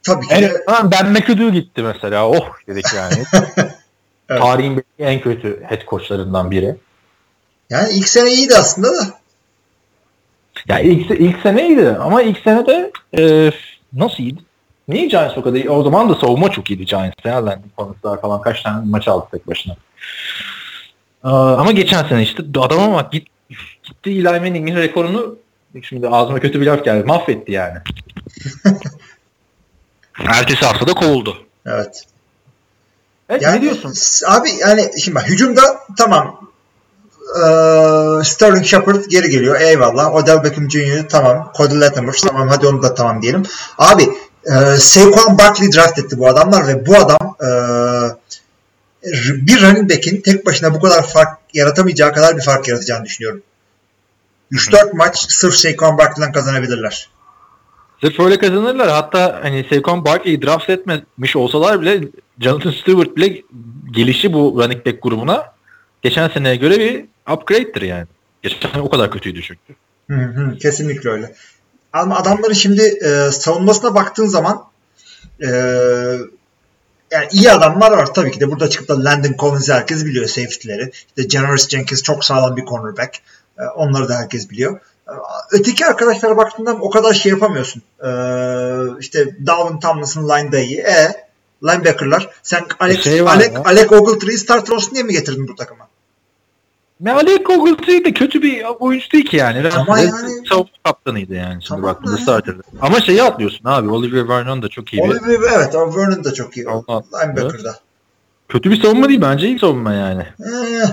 tabii ki En, de Ben McAdoo gitti mesela. Oh dedik yani. Evet. Tarihin belki en kötü head coachlarından biri. yani ilk sene iyiydi aslında da. Ya ilk, ilk sene iyiydi ama ilk sene de e, nasıl iyiydi? Niye Giants o kadar iyi? O zaman da savunma çok iyiydi Giants. Landon Collins'lar falan kaç tane maç aldı tek başına. Ee, ama geçen sene işte adama bak git, gitti Eli Manning'in rekorunu şimdi ağzıma kötü bir laf geldi. Mahvetti yani. Ertesi hafta da kovuldu. Evet. Evet, Yani, ne diyorsun? Abi yani şimdi bak hücumda tamam Ee, Sterling Shepard geri geliyor. Eyvallah. Odell Beckham Jr. tamam. Cody Latimer tamam. Hadi onu da tamam diyelim. Abi e, Saquon Barkley draft etti bu adamlar ve bu adam e, bir running back'in tek başına bu kadar fark yaratamayacağı kadar bir fark yaratacağını düşünüyorum. 3-4 maç sırf Saquon Barkley'den kazanabilirler. Sırf öyle kazanırlar. Hatta hani Saquon Barkley'i draft etmemiş olsalar bile Jonathan Stewart bile gelişi bu running back grubuna geçen seneye göre bir upgrade'dir yani. Geçen o kadar kötüydü çünkü. Hı hı, kesinlikle öyle. Ama adamların şimdi e, savunmasına baktığın zaman e, yani iyi adamlar var tabii ki de. Burada çıkıp da Landon Collins'i herkes biliyor safety'leri. İşte Janoris Jenkins çok sağlam bir cornerback. E, onları da herkes biliyor. E, öteki arkadaşlara baktığında o kadar şey yapamıyorsun. E, işte Dalvin Tomlinson line'da iyi. E linebacker'lar. Sen Alex, şey var Alec, ya. Alec Ogletree'yi starter olsun diye mi getirdin bu takıma? Malik Ogletree kötü bir oyuncu değil ki yani. Ama yani- savunma kaptanıydı yani şimdi Tamam baktığında da- starter'dı. Ama şeyi atlıyorsun abi. Oliver Vernon da çok iyi bir. Oliver, evet Vernon da çok iyi. Tamam. Linebacker'da. Kötü bir savunma değil bence iyi savunma yani. Ee,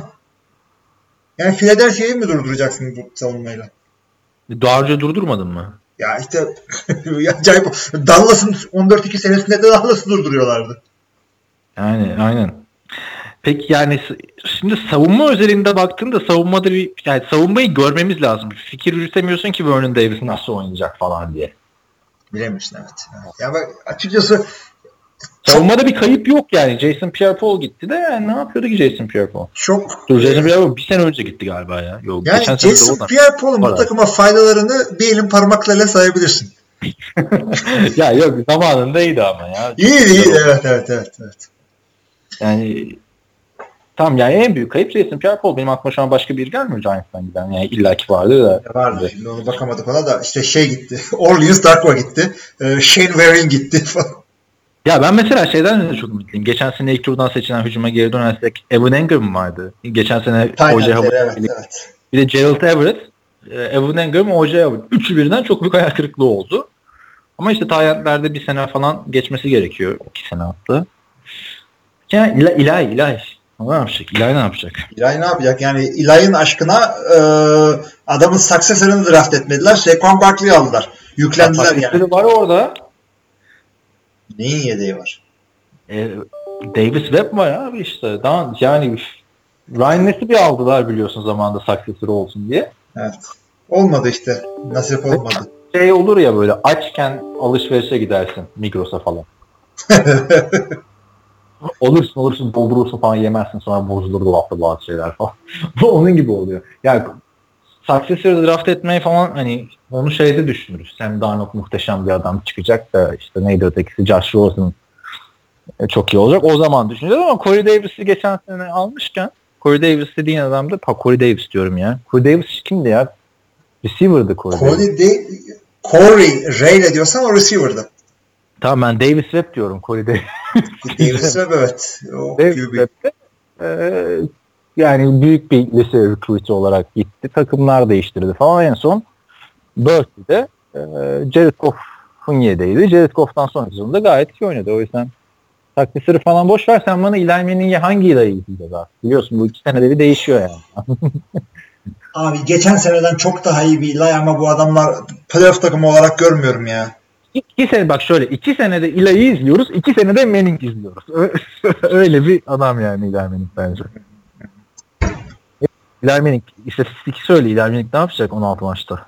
yani Philadelphia'yı mı durduracaksın bu savunmayla? Daha önce durdurmadın mı? Ya işte acayip. Dallas'ın 14-2 senesinde de Dallas'ı durduruyorlardı. Yani aynen. Peki yani şimdi savunma özelinde baktığında savunmada bir yani savunmayı görmemiz lazım. Fikir yürütemiyorsun ki Vernon Davis nasıl oynayacak falan diye. Bilemiyorsun evet. evet. Ya bak açıkçası Savunmada bir kayıp yok yani. Jason Pierre-Paul gitti de yani ne yapıyordu ki Jason Pierre-Paul? çok Dur Jason Pierre-Paul bir sene önce gitti galiba ya. Yok yani geçen Jason. Pierre-Paul'un bu takıma faydalarını bir elin parmaklarıyla sayabilirsin. ya yok zamanında iyiydi ama ya. İyiydi iyiydi evet evet evet. evet. Yani Tamam yani en büyük kayıp Jason Pierre-Paul. Benim aklıma şu an başka bir gelmiyor Giants'tan giden. Yani illaki vardır da. Vardı. Şimdi onu bakamadık ona da işte şey gitti. Orleans Darkwa gitti. Ee, Shane Warren gitti falan. Ya ben mesela şeyden de çok ümitliyim. Geçen sene ilk turdan seçilen hücuma geri dönersek Evan Engram vardı. Geçen sene O.J. Howard. Evet, evet. Bir de Gerald Everett. E, Evan Engram, O.J. Howard. Üçü birden çok büyük hayal kırıklığı oldu. Ama işte Tayland'lerde bir sene falan geçmesi gerekiyor. İki sene attı. Yani ilahi ilahi ilahi. Ne yapacak? İlahi ne yapacak? İlahi ne yapacak? Yani İlahi'nin aşkına e, adamın successor'ını draft etmediler. Saquon Barkley'i aldılar. Yüklendiler Bak, yani. var orada. Neyin yedeği var? E, Davis Webb var abi işte. Daha, yani Ryan Ness'i bir aldılar biliyorsun zamanında successor olsun diye. Evet. Olmadı işte. Nasip olmadı. Şey olur ya böyle açken alışverişe gidersin Migros'a falan. olursun olursun doldurursun falan yemezsin sonra bozulur dolapta bazı şeyler falan. Onun gibi oluyor. Yani successor draft etmeyi falan hani onu şeyde düşünürüz. Sam Darnold muhteşem bir adam çıkacak da işte neydi ötekisi Josh Rosen e, çok iyi olacak. O zaman düşüneceğiz ama Corey Davis'i geçen sene almışken Corey Davis dediğin adam da ha Corey Davis diyorum ya. Corey Davis kimdi ya? Receiver'dı Corey, Corey Davis. De Corey Ray ne diyorsan o receiver'dı. Tamam ben Davis Webb diyorum Corey Davis. Davis Webb evet. O Davis Webb'de e, yani büyük bir lise recruit'i olarak gitti. Takımlar değiştirdi falan. En son Berkeley'de e, Jared Goff'un yedeydi. Jared Goff'tan sonra sezonda gayet iyi oynadı. O yüzden taklisleri falan boş ver. Sen bana Eli Manning'e hangi Eli'yi izleyeceğiz abi? Biliyorsun bu iki senede bir değişiyor yani. Abi geçen seneden çok daha iyi bir Eli ama bu adamlar playoff takımı olarak görmüyorum ya. İki sene bak şöyle iki senede Eli'yi izliyoruz. iki senede Manning izliyoruz. Öyle bir adam yani Eli Manning bence. Eli Manning istatistik söyle Eli Manning ne yapacak 16 maçta?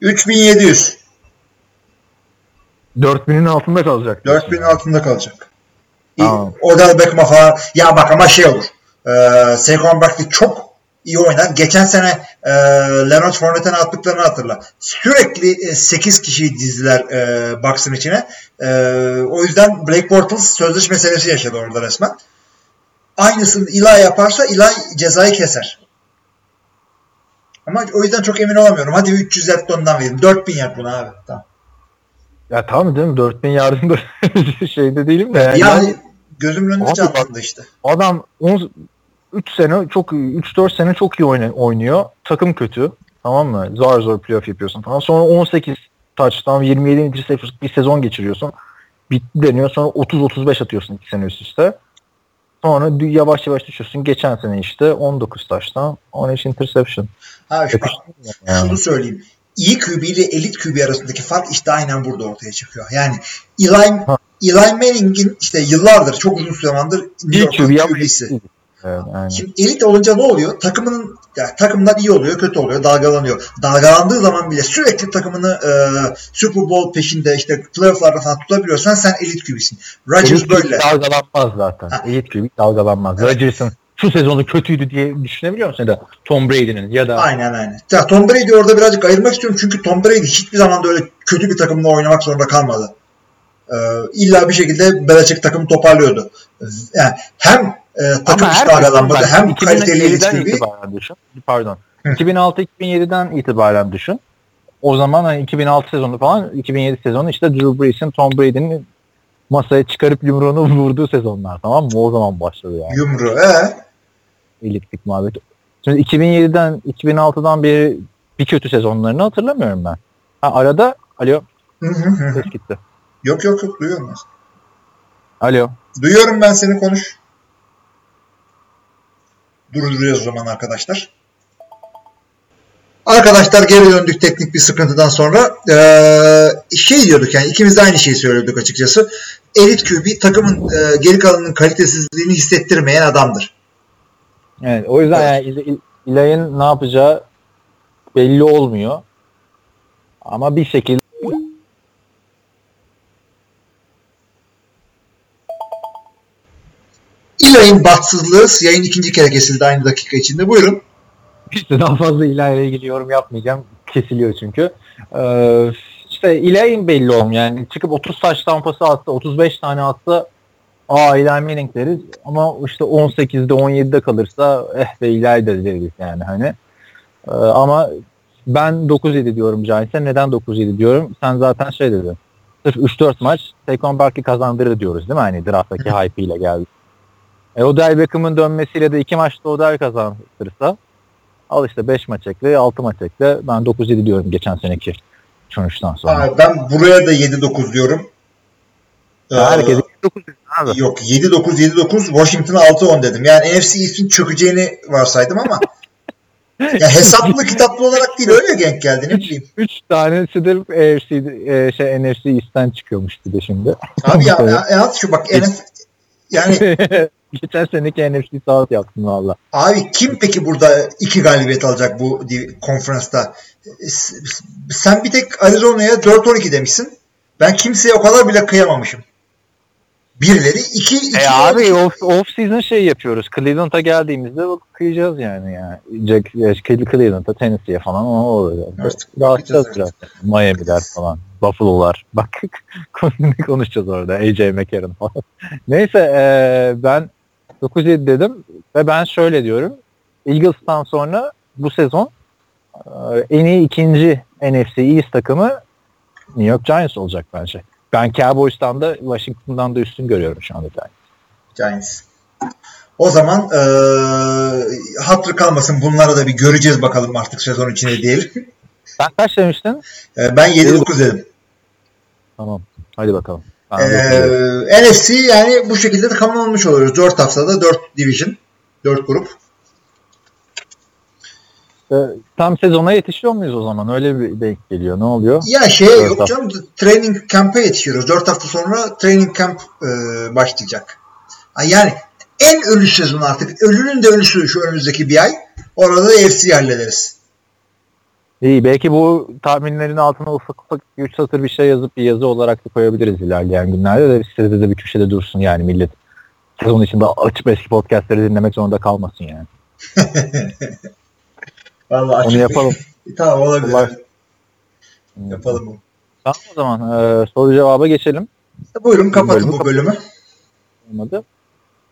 3700. 4000'in altında kalacak. 4000'in altında kalacak. Tamam. Odell Beckham'a falan. Ya bak ama şey olur. Ee, Saquon Barkley çok iyi oynar. Geçen sene e, Leonard Fournette'in attıklarını hatırla. Sürekli e, 8 kişiyi dizdiler e, Bucks'ın içine. E, o yüzden Blake Bortles sözleşme meselesi yaşadı orada resmen. Aynısını Eli yaparsa Eli cezayı keser. Ama o yüzden çok emin olamıyorum. Hadi 300 yard ondan verelim. 4000 yard buna abi. Tamam. Ya tamam değil mi? 4000 yardımda şeyde değilim de. Yani, yani gözümün önünde canlandı işte. Adam 10, 3 sene çok 3-4 sene çok iyi oynuyor. Takım kötü. Tamam mı? Zor zor playoff yapıyorsun falan. Sonra 18 touchdown 27 interception bir sezon geçiriyorsun. Bitti deniyor. Sonra 30-35 atıyorsun 2 sene üst üste. Sonra yavaş yavaş düşüyorsun. Geçen sene işte 19 taştan 13 interception. Ha, şu, yani. şunu söyleyeyim. İyi QB ile elit QB arasındaki fark işte aynen burada ortaya çıkıyor. Yani Eli, Eli Manning'in işte yıllardır çok uzun zamandır New York QB'si. Evet, Şimdi elit olunca ne oluyor? Takımının yani takımlar iyi oluyor, kötü oluyor, dalgalanıyor. Dalgalandığı zaman bile sürekli takımını e, Super Bowl peşinde işte playoff'larda falan tutabiliyorsan sen elit QB'sin. Rodgers böyle. Dalgalanmaz zaten. Ha. Elit QB dalgalanmaz. Evet. Rodgers'ın şu sezonu kötüydü diye düşünebiliyor musun? Ya da Tom Brady'nin ya da Aynen aynen. Ya Tom Brady orada birazcık ayırmak istiyorum çünkü Tom Brady hiçbir zaman da öyle kötü bir takımla oynamak zorunda kalmadı. Ee, illa bir şekilde Belichick takım toparlıyordu. Yani hem e, takım hiç dalgalanmadı hem kaliteli itibaren düşün. Pardon. 2006-2007'den itibaren düşün. O zaman hani 2006 sezonu falan 2007 sezonu işte Drew Brees'in Tom Brady'nin masaya çıkarıp yumruğunu vurduğu sezonlar tamam mı? O zaman başladı yani. Yumruğu ee? Elitlik muhabbeti. Şimdi 2007'den 2006'dan beri bir kötü sezonlarını hatırlamıyorum ben. Ha, arada alo. Ses gitti. Yok yok yok duyuyorum ben. Alo. Duyuyorum ben seni konuş. Durduruyoruz o zaman arkadaşlar. Arkadaşlar geri döndük teknik bir sıkıntıdan sonra. Ee, şey diyorduk yani ikimiz de aynı şeyi söylüyorduk açıkçası. Elit QB takımın e, geri kalanının kalitesizliğini hissettirmeyen adamdır. Evet o yüzden evet. yani İlay'ın ne yapacağı belli olmuyor. Ama bir şekilde İlay'ın bahtsızlığı yayın ikinci kere kesildi aynı dakika içinde. Buyurun. İşte daha fazla İlay ile ilgili yorum yapmayacağım. Kesiliyor çünkü. Ee, işte İlay'in belli olmuyor. Yani çıkıp 30 taş tampası atsa 35 tane atsa aa İlay Manning deriz ama işte 18'de 17'de kalırsa eh be İlay de deriz yani hani. Ee, ama ben 9-7 diyorum Giants'e. Neden 9-7 diyorum? Sen zaten şey dedin. Sırf 3-4 maç Saquon Barkley kazandırır diyoruz değil mi? Hani drafttaki hype ile geldi. E, Odell Beckham'ın dönmesiyle de 2 maçta Odell kazandırırsa al işte 5 maç ekle 6 maç ekle. Ben 9-7 diyorum geçen seneki sonuçtan sonra. Aa, ben buraya da 7-9 diyorum. Ee, Herkes 9 abi. Yok 7-9 7-9 Washington'a 6-10 dedim. Yani NFC East'in çökeceğini varsaydım ama ya hesaplı kitaplı olarak değil öyle denk geldi ne bileyim. 3 tanesi de AFC, e, şey, NFC East'ten çıkıyormuş bir de şimdi. Abi ya, ya, ya şu bak NF, yani Geçen seneki NFC South yaptım valla. abi kim peki burada iki galibiyet alacak bu konferansta? Sen bir tek Arizona'ya 4-12 demişsin. Ben kimseye o kadar bile kıyamamışım. Birileri 2 2 E abi off, off season şey yapıyoruz. Cleveland'a geldiğimizde bak kıyacağız yani. yani. Jack, e, Cleveland'a, Tennessee'ye falan o olur. Artık Dağıtacağız bakacağız biraz. Miami'ler falan. Buffalo'lar. Bak konuşacağız orada. AJ McCarron falan. Neyse e, ben 9-7 dedim ve ben şöyle diyorum. Eagles'tan sonra bu sezon e, en iyi ikinci NFC East takımı New York Giants olacak bence. Ben Cowboys'tan da Washington'dan da üstün görüyorum şu anda Giants. Giants. O zaman e, hatırı kalmasın bunları da bir göreceğiz bakalım artık sezon içinde diyelim. Sen kaç demiştin? E, ben 7-9 dedim. Tamam. Hadi bakalım. E, bakıyorum. NFC yani bu şekilde de tamamlamış oluyoruz. 4 haftada 4 division. 4 grup. Ee, tam sezona yetişiyor muyuz o zaman? Öyle bir denk geliyor. Ne oluyor? Ya Dört yok hafta. canım training camp'e yetişiyoruz. 4 hafta sonra training camp e, başlayacak. Yani en ölü sezon artık. Ölünün de ölüsü şu önümüzdeki bir ay. Orada da FC'yi hallederiz. İyi. Belki bu tahminlerin altına ufak ufak 3 satır bir şey yazıp bir yazı olarak da koyabiliriz ilerleyen günlerde de sitede de bir köşede dursun yani millet. Sezon içinde açıp eski podcastleri dinlemek zorunda kalmasın yani. Vallahi Onu açık- yapalım. tamam olabilir. Var. Yapalım bunu. Tamam o zaman. Ee, soru cevaba geçelim. Buyurun kapatın Bölümü bu bölümü. olmadı.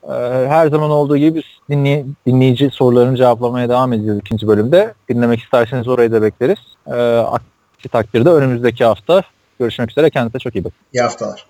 Ee, her zaman olduğu gibi biz dinley- dinleyici sorularını cevaplamaya devam edeceğiz ikinci bölümde. Dinlemek isterseniz orayı da bekleriz. Ee, aksi takdirde önümüzdeki hafta görüşmek üzere. Kendinize çok iyi bakın. İyi haftalar.